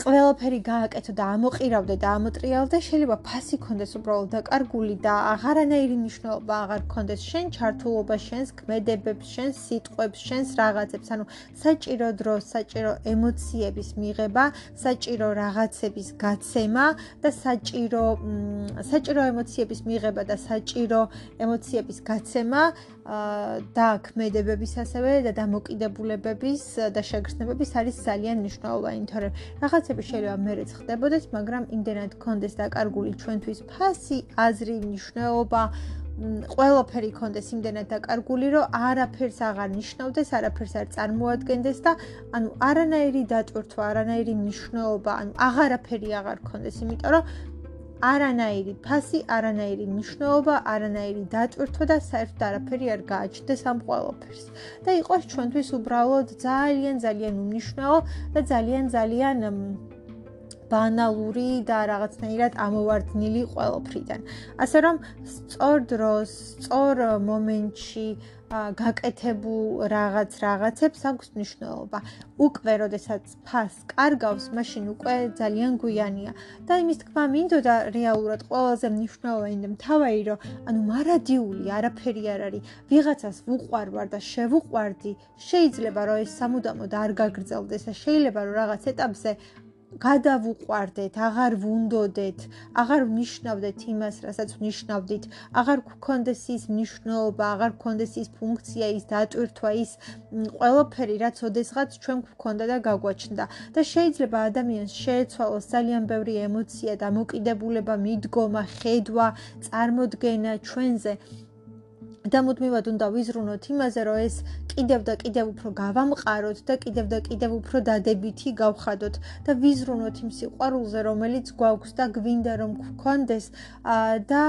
ყველაფერი გააკეთო და ამოყირავდე და ამოტრიალდე, შეიძლება ფასი კონდეს უბრალოდ დაკარგული და აღარანაირი მნიშვნელობა აღარ კონდეს შენ ჩართულობა, შენს ქმედებებს, შენს სიტყვებს, შენს რაღაცებს, ანუ საჭირო დრო, საჭირო ემოციების მიღება, საჭირო რაღაცების გაცემა და საჭირო საჭირო ემოციების მიღება და საჭირო ემოციების გაცემა და ქმედებების ასევე და დამოკიდებულებების და შეგრძნებების არის ძალიან მნიშვნელოვანი, თორემ რაღაცები შეიძლება მეც ხდებოდეს, მაგრამ იმდენად კონდეს დაკარგული ჩვენთვის ფასი, აზრი, მნიშვნელობა ყველაფერი კონდეს იმდენად დაკარგული, რომ არაფერს აღარ ნიშნავდეს, არაფერს არ წარმოადგენდეს და ანუ არანაირი დატვირთვა, არანაირი მნიშვნელობა, ანუ აღარაფერი აღარ კონდეს, იმიტომ რომ არანაირი ფასი, არანაირი მნიშვნელობა, არანაირი დატვირთვა და საერთოდ არაფერი არ გააჩნდეს ამ ყველაფერს. და იყოს ჩვენთვის უბრალოდ ძალიან ძალიან უნიშნაო და ძალიან ძალიან ბანალური და რაღაცნაირად ამოვარდნილი ყველაფრიდან. ასე რომ სწორ დროს, სწორ მომენტში გაკეთებულ რაღაც რაღაცებს აქვს მნიშვნელობა. უკვე როდესაც ფას კარგავს, მაშინ უკვე ძალიან გვიანია. და იმის თქმა მინდოდა რეალურად ყველაზე მნიშვნელოვანი და მთავარი რომ ანუ მარადიული არაფერი არ არის. ვიღაცას ვუყვარვარ და შევუყვარდი, შეიძლება რომ ეს სამუდამოდ არ გაგრძელდეს და შეიძლება რომ რაღაც ეტაპზე გადავუყვარდეთ, აღარ ვუნდოდეთ, აღარ ვნიშნავდეთ იმას, რასაც ვნიშნავდით, აღარ გქონდეს ის მნიშვნელობა, აღარ გქონდეს ის ფუნქცია, ის დატვირთვა, ის ყველაფერი, რაც ოდესღაც ჩვენ გქონდა და გაგვაჩნდა. და შეიძლება ადამიანს შეეცვალოს ძალიან ბევრი ემოცია და მოკიდებულება, მიდგომა, ხედვა, წარმოდგენა ჩვენზე. და მუდმივად უნდა ვიზრუნოთ იმაზე, რომ ეს კიდევ და კიდევ უფრო გავამყაროთ და კიდევ და კიდევ უფრო დადებითი გავხადოთ და ვიზრუნოთ იმ სიყვარულზე, რომელიც გვაქვს და გვინდა რომ გქონდეს და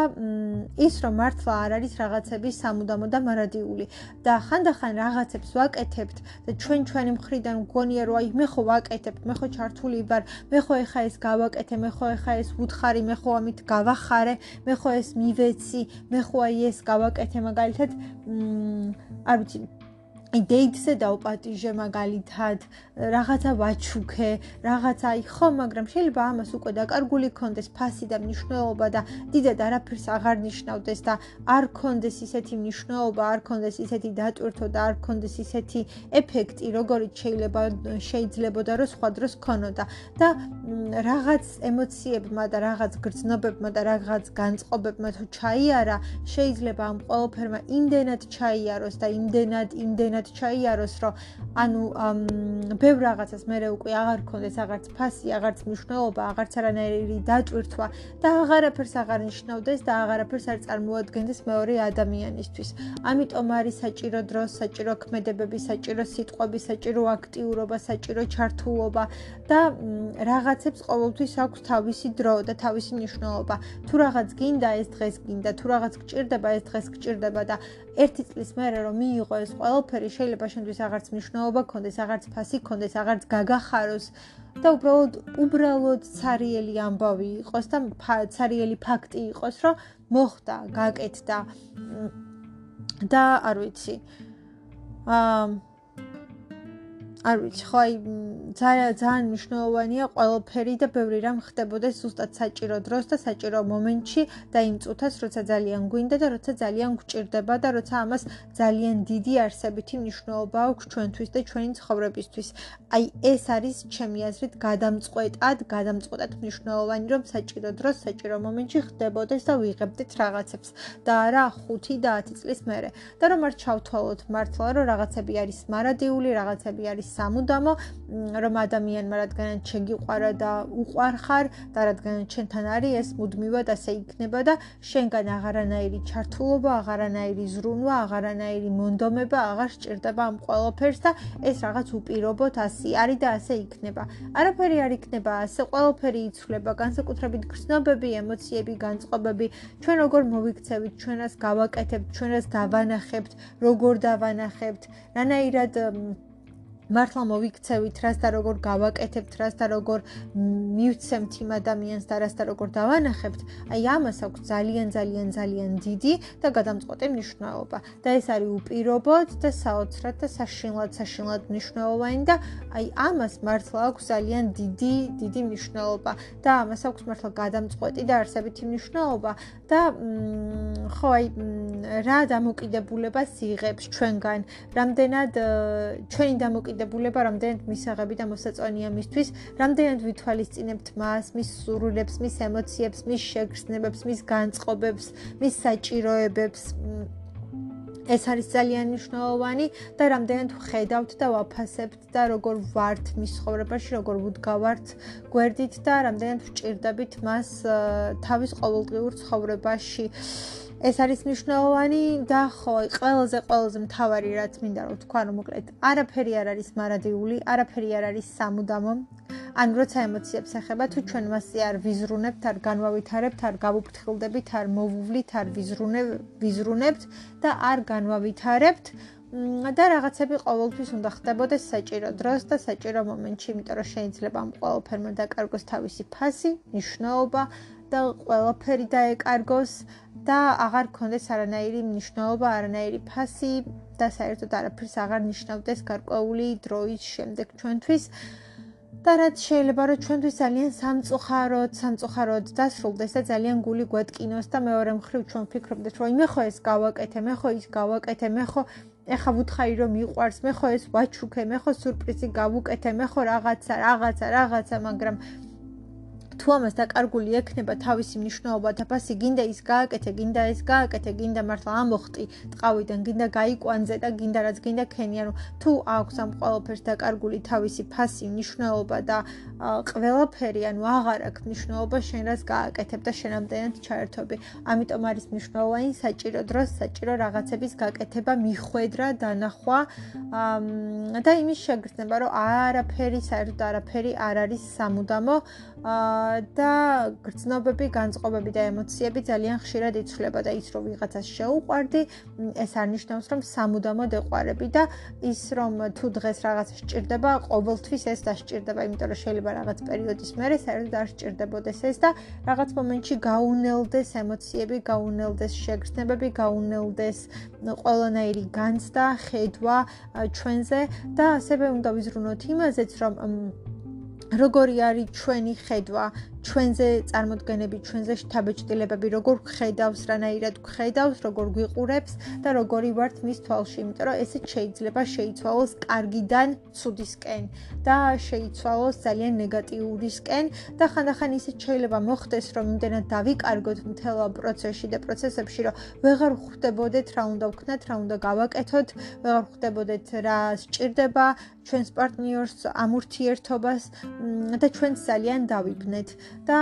ის რომ მართლა არ არის რაღაცების სამუდამო და მარადიული. და ხანდახან რაღაცებს ვაკეთებთ და ჩვენ ჩვენი მხრიდან გგონია რომ აი მე ხო ვაკეთებ, მე ხო ჩართული ვარ, მე ხო ეხა ეს გავაკეთე, მე ხო ეხა ეს ვუთხარი, მე ხო ამით გავახარე, მე ხო ეს მივეცი, მე ხო აი ეს გავაკეთე მაგალითად მ არ ვიცი დეითზე დაუპატიჟე მაგალითად რაღაცა ვაჩუქე, რაღაცა აი ხო, მაგრამ შეიძლება ამას უკვე დაკარგული კონდეს ფასი და მნიშვნელობა და დიდად არაფერს აღარ ნიშნავდეს და არ კონდეს ისეთი მნიშვნელობა, არ კონდეს ისეთი დატვირთვა და არ კონდეს ისეთი ეფექტი, როგორიც შეიძლება შეიძლებოდა რომ სხვა დროს ქონოდა. და რაღაც ემოციებმა და რაღაც გრძნობებმა და რაღაც განწყობებმა თუ ჩაიარა, შეიძლება ამ ყველაფერმა იმდენად ჩაიაროს და იმდენად იმდენად იმდენად ჩაიაროს, რომ ანუ ბევრ რაღაცას მე უკვე აღარ ქონდეს აღარც ფასი, აღარც მნიშვნელობა, აღარც არანაირი დატვირთვა და აღარაფერს აღარ ნიშნავდეს და აღარაფერს არ წარმოადგენდეს მეორე ადამიანისთვის. ამიტომ არის საჭირო დრო, საჭირო ქმედებები, საჭირო სიტყვები, საჭირო აქტიურობა, საჭირო ჩართულობა და რაღაცებს ყოველთვის აქვს თავისი დრო და თავისი მნიშვნელობა. თუ რაღაც გინდა ეს დღეს გინდა, თუ რაღაც გჭირდება ეს დღეს გჭირდება და ერთი წლის მერე რომ მიიღო ეს ყველაფერი შეიძლება შენთვის აღარც მნიშვნელობა გქონდეს, აღარც ფასი გქონდეს, აღარც გაგახაროს და უბრალოდ უბრალოდ ცარიელი ამბავი იყოს და ცარიელი ფაქტი იყოს, რომ მოხდა, გაკეთდა და არ ვიცი. აა არ ვიცი, ხო აი ძალიან ძალიან მნიშვნელოვანია ყველაფერი და ბევრი რამ ხდებოდეს ზუსტად საჭირო დროს და საჭირო მომენტში და იმ წუთას, როცა ძალიან გვინდა და როცა ძალიან გვჭირდება და როცა ამას ძალიან დიდი არსებითი მნიშვნელობა აქვს ჩვენთვის და ჩვენი ცხოვრებისთვის. აი ეს არის ჩემი აზრით გადამწყვეტად, გადამწყვეტად მნიშვნელოვანი, რომ საჭირო დროს, საჭირო მომენტში ხდებოდეს და ვიღებდეთ რაღაცებს და არა 5 და 10 წლის მერე. და რომ არ ჩავთვალოთ მართლა, რომ რაღაცები არის მარადიული, რაღაცები არის სამუდამო, რომ ადამიანმა რადგანაც შეგიყვარა და უყვარხარ და რადგანაც ჩვენთან არის ეს მუდმივად ასე იქნება და შენგან აღარანაირი ჩართულობა, აღარანაირი ზრუნვა, აღარანაირი მონდომება აღარ სჭირდება ამ ყველაფერს და ეს რაღაც უპირობოდ ასე არის და ასე იქნება. არაფერი არ იქნება ასე, ყველაფერი იცვლება, განსაკუთრებით გრძნობები, ემოციები, განწყობები, ჩვენ როგორ მოვიქცევით, ჩვენას გავაკეთებთ, ჩვენას დავანახებთ, როგორ დავანახებთ, რანაირად მართლა მოვიქცევით რას და როგორ გავაკეთებთ რას და როგორ მივცემთ იმ ადამიანს და რას და როგორ დავანახებთ? აი ამას აქვს ძალიან ძალიან ძალიან დიდი და გადამწყვეტი მნიშვნელობა. და ეს არის უპირობოდ და საოცრად და საშინლად საშინლად მნიშვნელოვანი და აი ამას მართლა აქვს ძალიან დიდი დიდი მნიშვნელობა. და ამას აქვს მართლა გადამწყვეტი და არსებითი მნიშვნელობა. და ხო აი რა დამოკიდებულებას იღებს ჩვენგან? რამდენად ჩვენი დამოკიდებულება დამოკიდებულება რამდენად მისაღები და მოსაწონია მისთვის, რამდენად ვითვალისწინებთ მას, მის სურვილებს, მის ემოციებს, მის შეგრძნებებს, მის განწყობებს, მის საჭიროებებს. ეს არის ძალიან მნიშვნელოვანი და რამდენად ხედავთ და ვაფასებთ და როგორ ვართ მის ცხოვრებაში, როგორ ვუდგავართ გვერდით და რამდენად ვჭირდებით მას თავის ყოველდღიურ ცხოვრებაში. ეს არის მნიშვნელოვანი და ხო, ყველაზე ყველაზე მთავარი რაც მინდა რომ თქვა რომ მოკლედ, არაფერი არ არის მარადიული, არაფერი არ არის სამუდამო. ან როცა ემოციებს ეხება, თუ ჩვენ მასზე არ ვიზრუნებთ, არ განვავითარებთ, არ გავუფრთხილდებით, არ მოვუვლით, არ ვიზრუნებ, ვიზრუნებთ და არ განვავითარებთ, და რაღაცები ყოველთვის უნდა ხდებოდეს საჭირო დროს და საჭირო მომენტში, იმიტომ რომ შეიძლება ამ ყოველფერმა დაკარგოს თავისი ფასი, ნიშნულობა და ყველაფერი დაეკარგოს და აღარ კონდეს არანაირი მნიშვნელობა, არანაირი ფასი და საერთოდ არაფერს აღარ ნიშნავდეს გარკვეული დროის შემდეგ ჩვენთვის. და რაც შეიძლება რომ ჩვენთვის ძალიან სამწუხაროდ, სამწუხაროდ დასრულდეს და ძალიან გული გვეტკინოს და მეორე მხრივ ჩვენ ვფიქრობდეთ, რომ მე ხო ეს გავაკეთე, მე ხო ის გავაკეთე, მე ხო ეხა ვუთხარი რომ მიყვარს, მე ხო ეს ვაჩუქე, მე ხო სურპრიზი გავუკეთე, მე ხო რაღაცა, რაღაცა, რაღაცა, მაგრამ თუ ამას დაკარგული ექნება თავისი მნიშვნელობა და ფასი გინდა ის გააკეთე, გინდა ეს გააკეთე, გინდა მართლა ამოხტი ტყავიდან, გინდა გაიკვანძე და გინდა რაც გინდა ქენი, ანუ თუ აქვს ამ ყველაფერს დაკარგული თავისი ფასი, მნიშვნელობა და ყველაფერი, ანუ აღარ აქვს მნიშვნელობა შენ რაც გააკეთებ და შენამდენად ჩაერთობი. ამიტომ არის მნიშვნელოვანი საჭირო დროს, საჭირო რაღაცების გაკეთება, მიხვედრა, დანახვა და იმის შეგრძნება, რომ არაფერი, საერთოდ არაფერი არ არის სამუდამო. აა და გრძნობები, განწყობები და ემოციები ძალიან ხშირად იცვლება და ის რომ ვიღაცას შეუყვარდი, ეს არნიშნავს რომ სამუდამოდ ეყვარები და ის რომ თუ დღეს რაღაც სჭირდება, ყოველთვის ეს დასჭირდება, იმიტომ რომ შეიძლება რაღაც პერიოდის მერე საერთოდ არ სჭირდებოდეს ეს და რაღაც მომენტში გაუნელდეს ემოციები, გაუნელდეს შეგრძნებები, გაუნელდეს ყველანაირი განცდა, ხედვა ჩვენზე და ასევე უნდა ვიზრუნოთ იმაზეც რომ როგორი არის ჩვენი ხედვა ჩვენზე წარმოქმნები, ჩვენზე შთაბეჭდილებები, როგორ ხედავს, რანაირად ხედავს, როგორ გვიყურებს და როგორი ვართ მის თვალში, იმიტომ რომ ესეც შეიძლება შეიცვალოს კარგიდან ცუდისკენ და შეიცვალოს ძალიან ნეგატიურისკენ და ხანდახან ისიც შეიძლება მოხდეს, რომ იმდენად დავიკარგოთ მთელ ამ პროცესში და პროცესებში, რომ ვეღარ ხვდებოდეთ რა უნდა ვქნათ, რა უნდა გავაკეთოთ, ვეღარ ხვდებოდეთ რა სჭირდება ჩვენს პარტნიორს ამ ურთიერთობას და ჩვენს ძალიან დავიბნეთ. და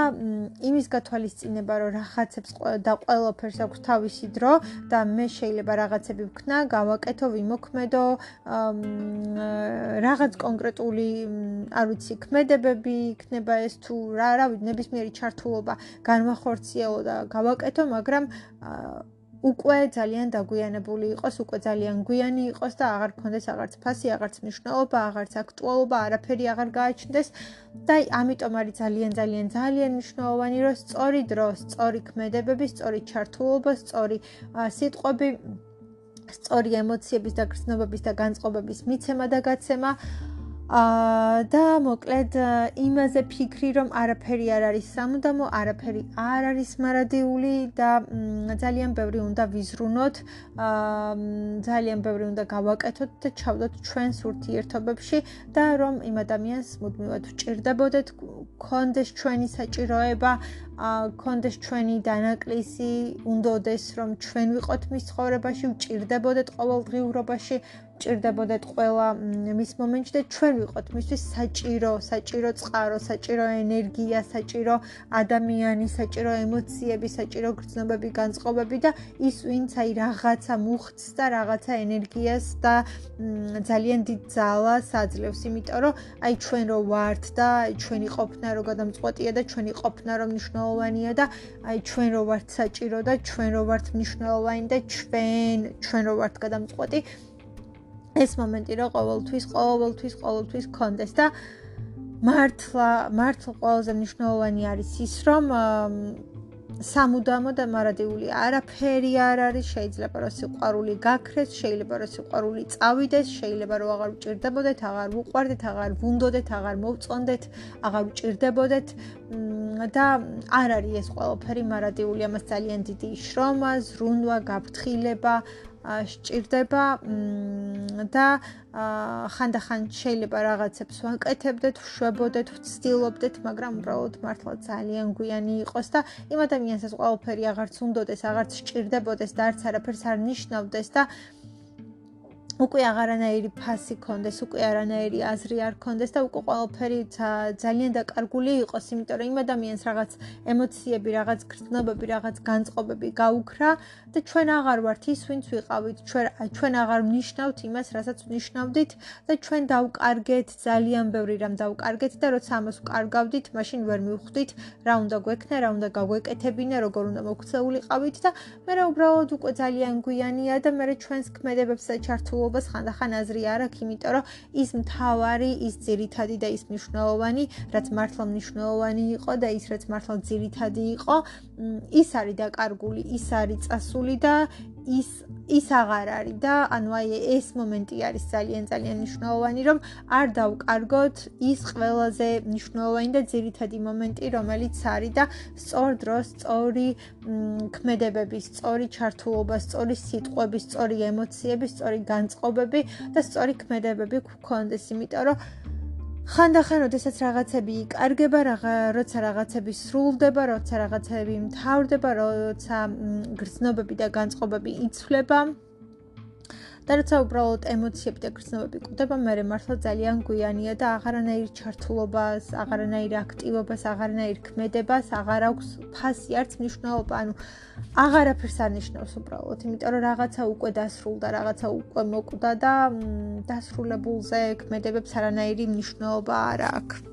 იმის გათვალისწინება, რომ რაღაცებს და ყველაფერს აქვს თავისი დრო და მე შეიძლება რაღაცები ვქნა, გავაკეთო, ვიმოქმედო, რაღაც კონკრეტული, არ ვიცი, ქმედებები იქნება ეს თუ რა, რა ვიცი, ნებისმიერი ჩართულობა განვახორციელო და გავაკეთო, მაგრამ უკვე ძალიან დაგვიანებული იყოს, უკვე ძალიან გვიანი იყოს და აღარ გქონდეს აღარც ფასი, აღარც მნიშვნელობა, აღარც აქტუალობა, არაფერი აღარ გააჩნდეს და ამიტომ არის ძალიან ძალიან ძალიან მნიშვნელოვანი, რომ სწორი დრო, სწორი ქმედებები, სწორი ჩართულობა, სწორი სიტყვები, სწორი ემოციების და გრძნობების და განწყობების მიცემა და გაცემა და მოკლედ იმაზე ფიქრი რომ არაფერი არ არის სამუდამო, არაფერი არ არის მარადიული და ძალიან ბევრი უნდა ვიზრუნოთ, აა ძალიან ბევრი უნდა გავაკეთოთ და ჩავდოთ ჩვენს ურთიერთობებში და რომ იმ ადამიანს მუდმივად ვჭირდებოდეთ, კონდეს ჩვენი საჭიროება, აა კონდეს ჩვენი დანაკლისი, უნდაოდეს რომ ჩვენ ვიყოთ მის ცხოვრებაში, ვჭირდებოდეთ ყოველდღიურობაში ჭირდებოდეთ ყველა მის მომენტში და ჩვენ ვიყოთ. მისთვის საჭირო, საჭირო წყარო, საჭირო ენერგია, საჭირო ადამიანი, საჭირო ემოციები, საჭირო გრძნობები, განწყობები და ის ვინც აი რაღაცა მუხტს და რაღაცა ენერგიას და ძალიან დიდ ძალას აძლევს, იმიტომ რომ აი ჩვენ რო ვართ და ჩვენი ყოფნა რო გადამწყვეტია და ჩვენი ყოფნა რო მნიშვნელოვანია და აი ჩვენ რო ვართ საჭირო და ჩვენ რო ვართ მნიშვნელოვანი და ჩვენ ჩვენ რო ვართ გადამწყვეტი ეს მომენტი რომ ყოველთვის ყოველთვის ყოველთვის კონდეს და მართლა მართლა ყველაზე მნიშვნელოვანი არის ის რომ სამუდამო და მარადიული არაფერი არ არის. შეიძლება რომ სიყვარული გაქრეს შეიძლება რომ სიყვარული წავიდეს შეიძლება რომ აღარ უჭირდებოდეთ აღარ უყვარდეთ აღარ ვუნდოდეთ აღარ მოვწონდეთ აღარ უჭირდებოდეთ. და არ არის ეს ყველაფერი მარადიული ამას ძალიან დიდი შრომა ზრუნვა გაფრთხილება სჭირდება და ხანდახან შეიძლება რაღაცებს ვაკეთებდეთ, შვებოდეთ, ვცდილობდეთ, მაგრამ უბრალოდ მართლა ძალიან გვიანი იყოს და იმ ადამიანს ეს ყველაფერი აღარც უნდოდეს, აღარც სჭირდებოდეს და არც არაფერს არ ნიშნავდეს და უკვე აღარანაირი ფასი კონდეს, უკვე არანაირი აზრი არ კონდეს და უკვე ყველაფერი ძალიან დაკარგული იყოს, იმიტომ რომ იმ ადამიანს რაღაც ემოციები, რაღაც გრძნობები, რაღაც განწყობები გაუქრა და ჩვენ აღარ ვართ ის, ვინც ვიყავით. ჩვენ ჩვენ აღარ ვნიშნავთ იმას, რასაც ვნიშნავდით და ჩვენ დავკარგეთ ძალიან ბევრი რამ დავკარგეთ და როცა ამას ვკარგავდით, მაშინ ვერ მივხვდით რა უნდა გვექნა, რა უნდა გაგვეკეთებინა, როგორ უნდა მოქცეულიყავით და მე რა უბრალოდ უკვე ძალიან გვიანია და მე ჩვენს ქმედებებს და ჩართულობ მთავრობას ხანდახან აზრი არ აქვს, იმიტომ რომ ის მთავარი, ის ძირითადი და ის მნიშვნელოვანი, რაც მართლა მნიშვნელოვანი იყო და ის რაც მართლა ძირითადი იყო, ის არის დაკარგული, ის არის წასული და ის ის აღარ არის და ანუ აი ეს მომენტი არის ძალიან ძალიან მნიშვნელოვანი რომ არ დავკარგოთ ის ყველაზე მნიშვნელოვანი და ძირითადი მომენტი რომელიც არის და სწორ დროს სწორი ქმედებები, სწორი ჩართულობა, სწორი სიტყვები, სწორი ემოციები, სწორი განწყობები და სწორი ქმედებები გქონდეს, იმიტომ რომ ხანდახან როდესაც რაღაცები იკარგება, როცა რაღაცები სრულდება, როცა რაღაცები მთავრდება, როცა გრძნობები და განწყობები იცვლება, და როცა უბრალოდ ემოციები და გრძნობები კვდება, მე მართლა ძალიან გვიანია და აღარანაირ ჩართულობას, აღარანაირ აქტივობას, აღარანაირ ქმედებას აღარ აქვს ფასი არც მნიშვნელობა, ანუ აღარაფერს არ ნიშნავს უბრალოდ, იმიტომ რომ რაღაცა უკვე დასრულდა, რაღაცა უკვე მოკვდა და დასრულებულზე ქმედებებს არანაირი მნიშვნელობა არ აქვს.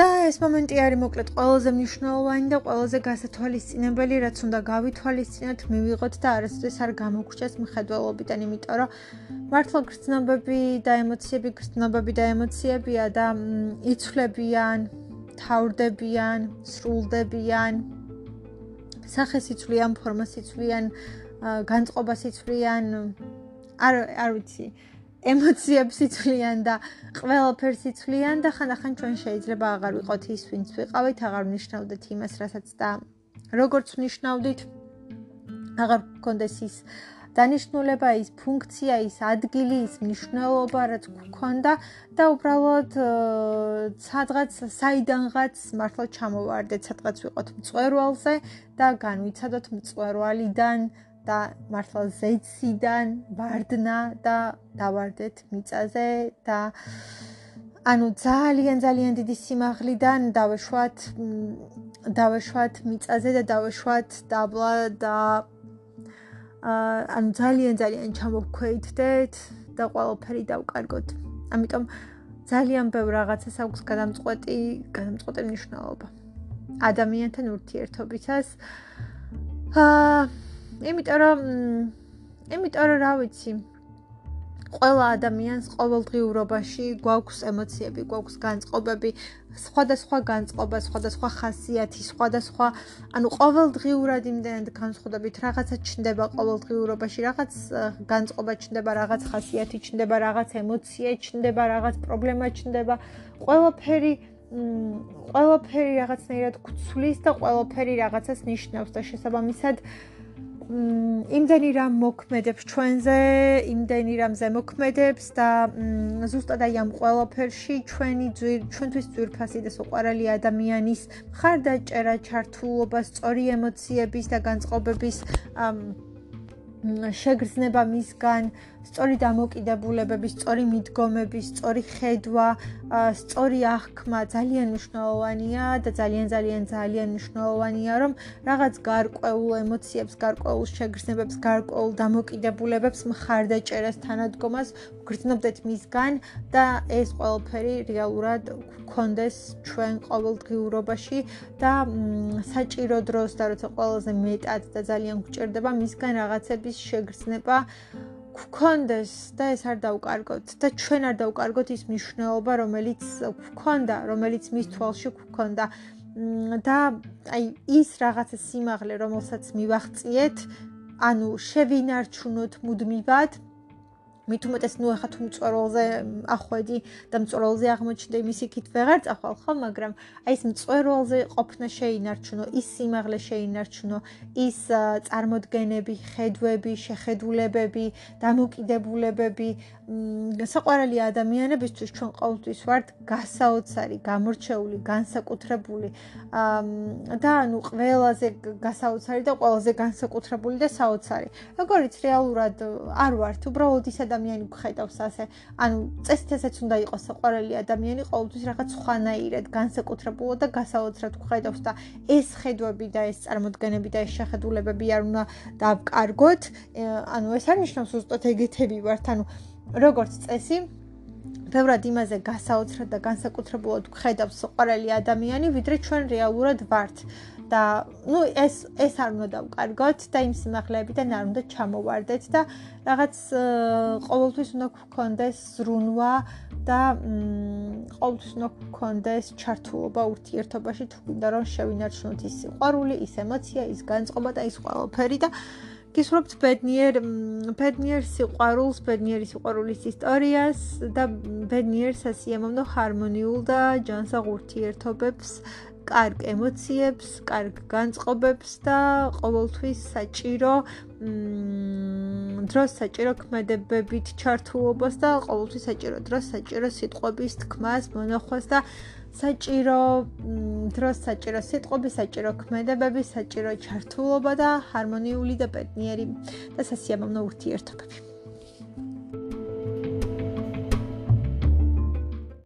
და ეს მომენტი არის მოკლედ ყველაზე მნიშვნელოვანი და ყველაზე გასათვალისწინებელი, რაც უნდა გავითვალისწინოთ, მივიღოთ და არასდროს არ გამოგვრჩეს მხედველობიდან, იმიტომ რომ მართლა გრძნობები და ემოციები, გრძნობები და ემოციებია და იცვლებიან, თავრდებიან, სრულდებიან. სახეს იცვლიან, ფორმას იცვლიან, განწყობას იცვლიან. არ არ ვიცი. ემოციებს იცვლიან და ყველაფერს იცვლიან და ხანდახან ჩვენ შეიძლება აღარ ვიყოთ ის, ვინც ვიყავით, აღარ ნიშნავდეთ იმას, რასაც და როგორც ნიშნავდით, აღარ გქონდეს ის დანიშნულება, ის ფუნქცია, ის ადგილი, ის მნიშვნელობა, რაც გქონდა და უბრალოდ სადღაც საიდანღაც მართლა ჩამოვარდეთ, სადღაც ვიყოთ მწვერვალზე და განვიცადოთ მწვერვალიდან და მართლა ზეციდან ვარდნა და დავარდეთ მიწაზე და ანუ ძალიან ძალიან დიდი სიმაღლიდან დავეშვათ დავეშვათ მიწაზე და დავეშვათ დაბლა და ანუ ძალიან ძალიან ჩამოვქვეითდეთ და ყველაფერი დავკარგოთ. ამიტომ ძალიან ბევრ რაღაცას აქვს გადამწყვეტი, გადამწყვეტი მნიშვნელობა. ადამიანთან ურთიერთობისას აა იმიტომ რომ იმიტომ რომ რა ვიცი ყველა ადამიანს ყოველდღიურობაში გვაქვს ემოციები, გვაქვს განწყობები, სხვადასხვა განწყობა, სხვადასხვა ხასიათი, სხვადასხვა, ანუ ყოველდღიურად იმდენად განსხვავებით რაღაცა ჩნდება ყოველდღიურობაში, რაღაც განწყობა ჩნდება, რაღაც ხასიათი ჩნდება, რაღაც ემოცია ჩნდება, რაღაც პრობლემა ჩნდება, ყველაფერი ყველაფერი რაღაცნაირად გცვლის და ყველაფერი რაღაცას ნიშნავს და შესაბამისად იმდენი რამ მოქმედებს ჩვენზე, იმდენი რამზე მოქმედებს და ზუსტად აი ამ ყველაფერში ჩვენი ჩვენთვის ძვირფასი და სოყვარელი ადამიანის მხარდაჭერა, ჩართულობა, სწორი ემოციების და განწყობების შეგრძნება მისგან, სწორი დამოკიდებულებები, სწორი მიდგომები, სწორი ხედვა, სწორი აღქმა ძალიან მნიშვნელოვანია და ძალიან ძალიან ძალიან მნიშვნელოვანია, რომ რაღაც გარკვეულ ემოციებს, გარკვეულ შეგრძნებებს, გარკვეულ დამოკიდებულებებს მხარდაჭერას თანადგომას გრძნობდეთ მისგან და ეს ყველაფერი რეალურად გქონდეს ჩვენ ყოველდღიურობაში და საჭირო დროს და როცა ყველაზე მეტად და ძალიან გჭირდება მისგან რაღაცების შეგრძნება გქონდეს და ეს არ დაუკარგოთ და ჩვენ არ დაუკარგოთ ის მნიშვნელობა, რომელიც გქონდა, რომელიც მის თვალში გქონდა და აი ის რაღაცა სიმაღლე, რომელსაც მივახციეთ, ანუ შევინარჩუნოთ მუდმივად მით უმეტეს ნუ ახლა თუ მწვერვალზე ახვედი და მწვერვალზე აღმოჩნდა იმის იქით ვეღარ წახვალ ხო მაგრამ აი ეს მწვერვალზე ყოფნა შეინარჩუნო ის სიმაღლე შეინარჩუნო ის წარმოდგენები ხედვები შეხედულებები დამოკიდებულებები საყვარელი ადამიანებისთვის ჩვენ ყოველთვის ვართ გასაოცარი გამორჩეული განსაკუთრებული და ანუ ყველაზე გასაოცარი და ყველაზე განსაკუთრებული და საოცარი როგორიც რეალურად არ ვართ უბრალოდ ის ადამიანი გხედავს ასე. ანუ წესით ესეც უნდა იყოს საყვარელი ადამიანი, ყოველთვის რაღაც ხვანაირად, განსაკუთრებულად და გასაოცრად გხედავს და ეს ხედვები და ეს წარმოდგენები და ეს შეხედულებები არ უნდა დავკარგოთ. ანუ ეს არ ნიშნავს უბრალოდ ეგეთები ვართ, ანუ როგორც წესი ბევრად იმაზე გასაოცრად და განსაკუთრებულად გხედავს საყვარელი ადამიანი, ვიდრე ჩვენ რეალურად ვართ. და ну ეს ეს არ უნდა დავკარგოთ და იმ სიმაღლეებიდან არ უნდა ჩამოვარდეთ და რაღაც ყოველთვის უნდა გქონდეს ზრუნვა და ყოველთვის უნდა გქონდეს ჩართულობა ურთიერთობაში თუ გინდა რომ შევინარჩუნოთ ის სიყვარული, ის ემოცია, ის განწყობა და ის ყველაფერი და გისურვებთ ბედნიერ ბედნიერ სიყვარულს, ბედნიერი სიყვარულის ისტორიას და ბედნიერ სასიამოვნო ჰარმონიულ და ჯანსაღ ურთიერთობებს კარგ ემოციებს, კარგ განწყობებს და ყოველთვის საჭირო მ დროს საჭირო ქმედებებით ჩართულობას და ყოველთვის საჭირო დროს საჭირო სიტყვების თქმას, მონახვას და საჭირო დროს საჭირო სიტყვები, საჭირო ქმედებები, საჭირო ჩართულობა და ჰარმონიული და პეტნიერი და სასიამოვნო ურთიერთობები.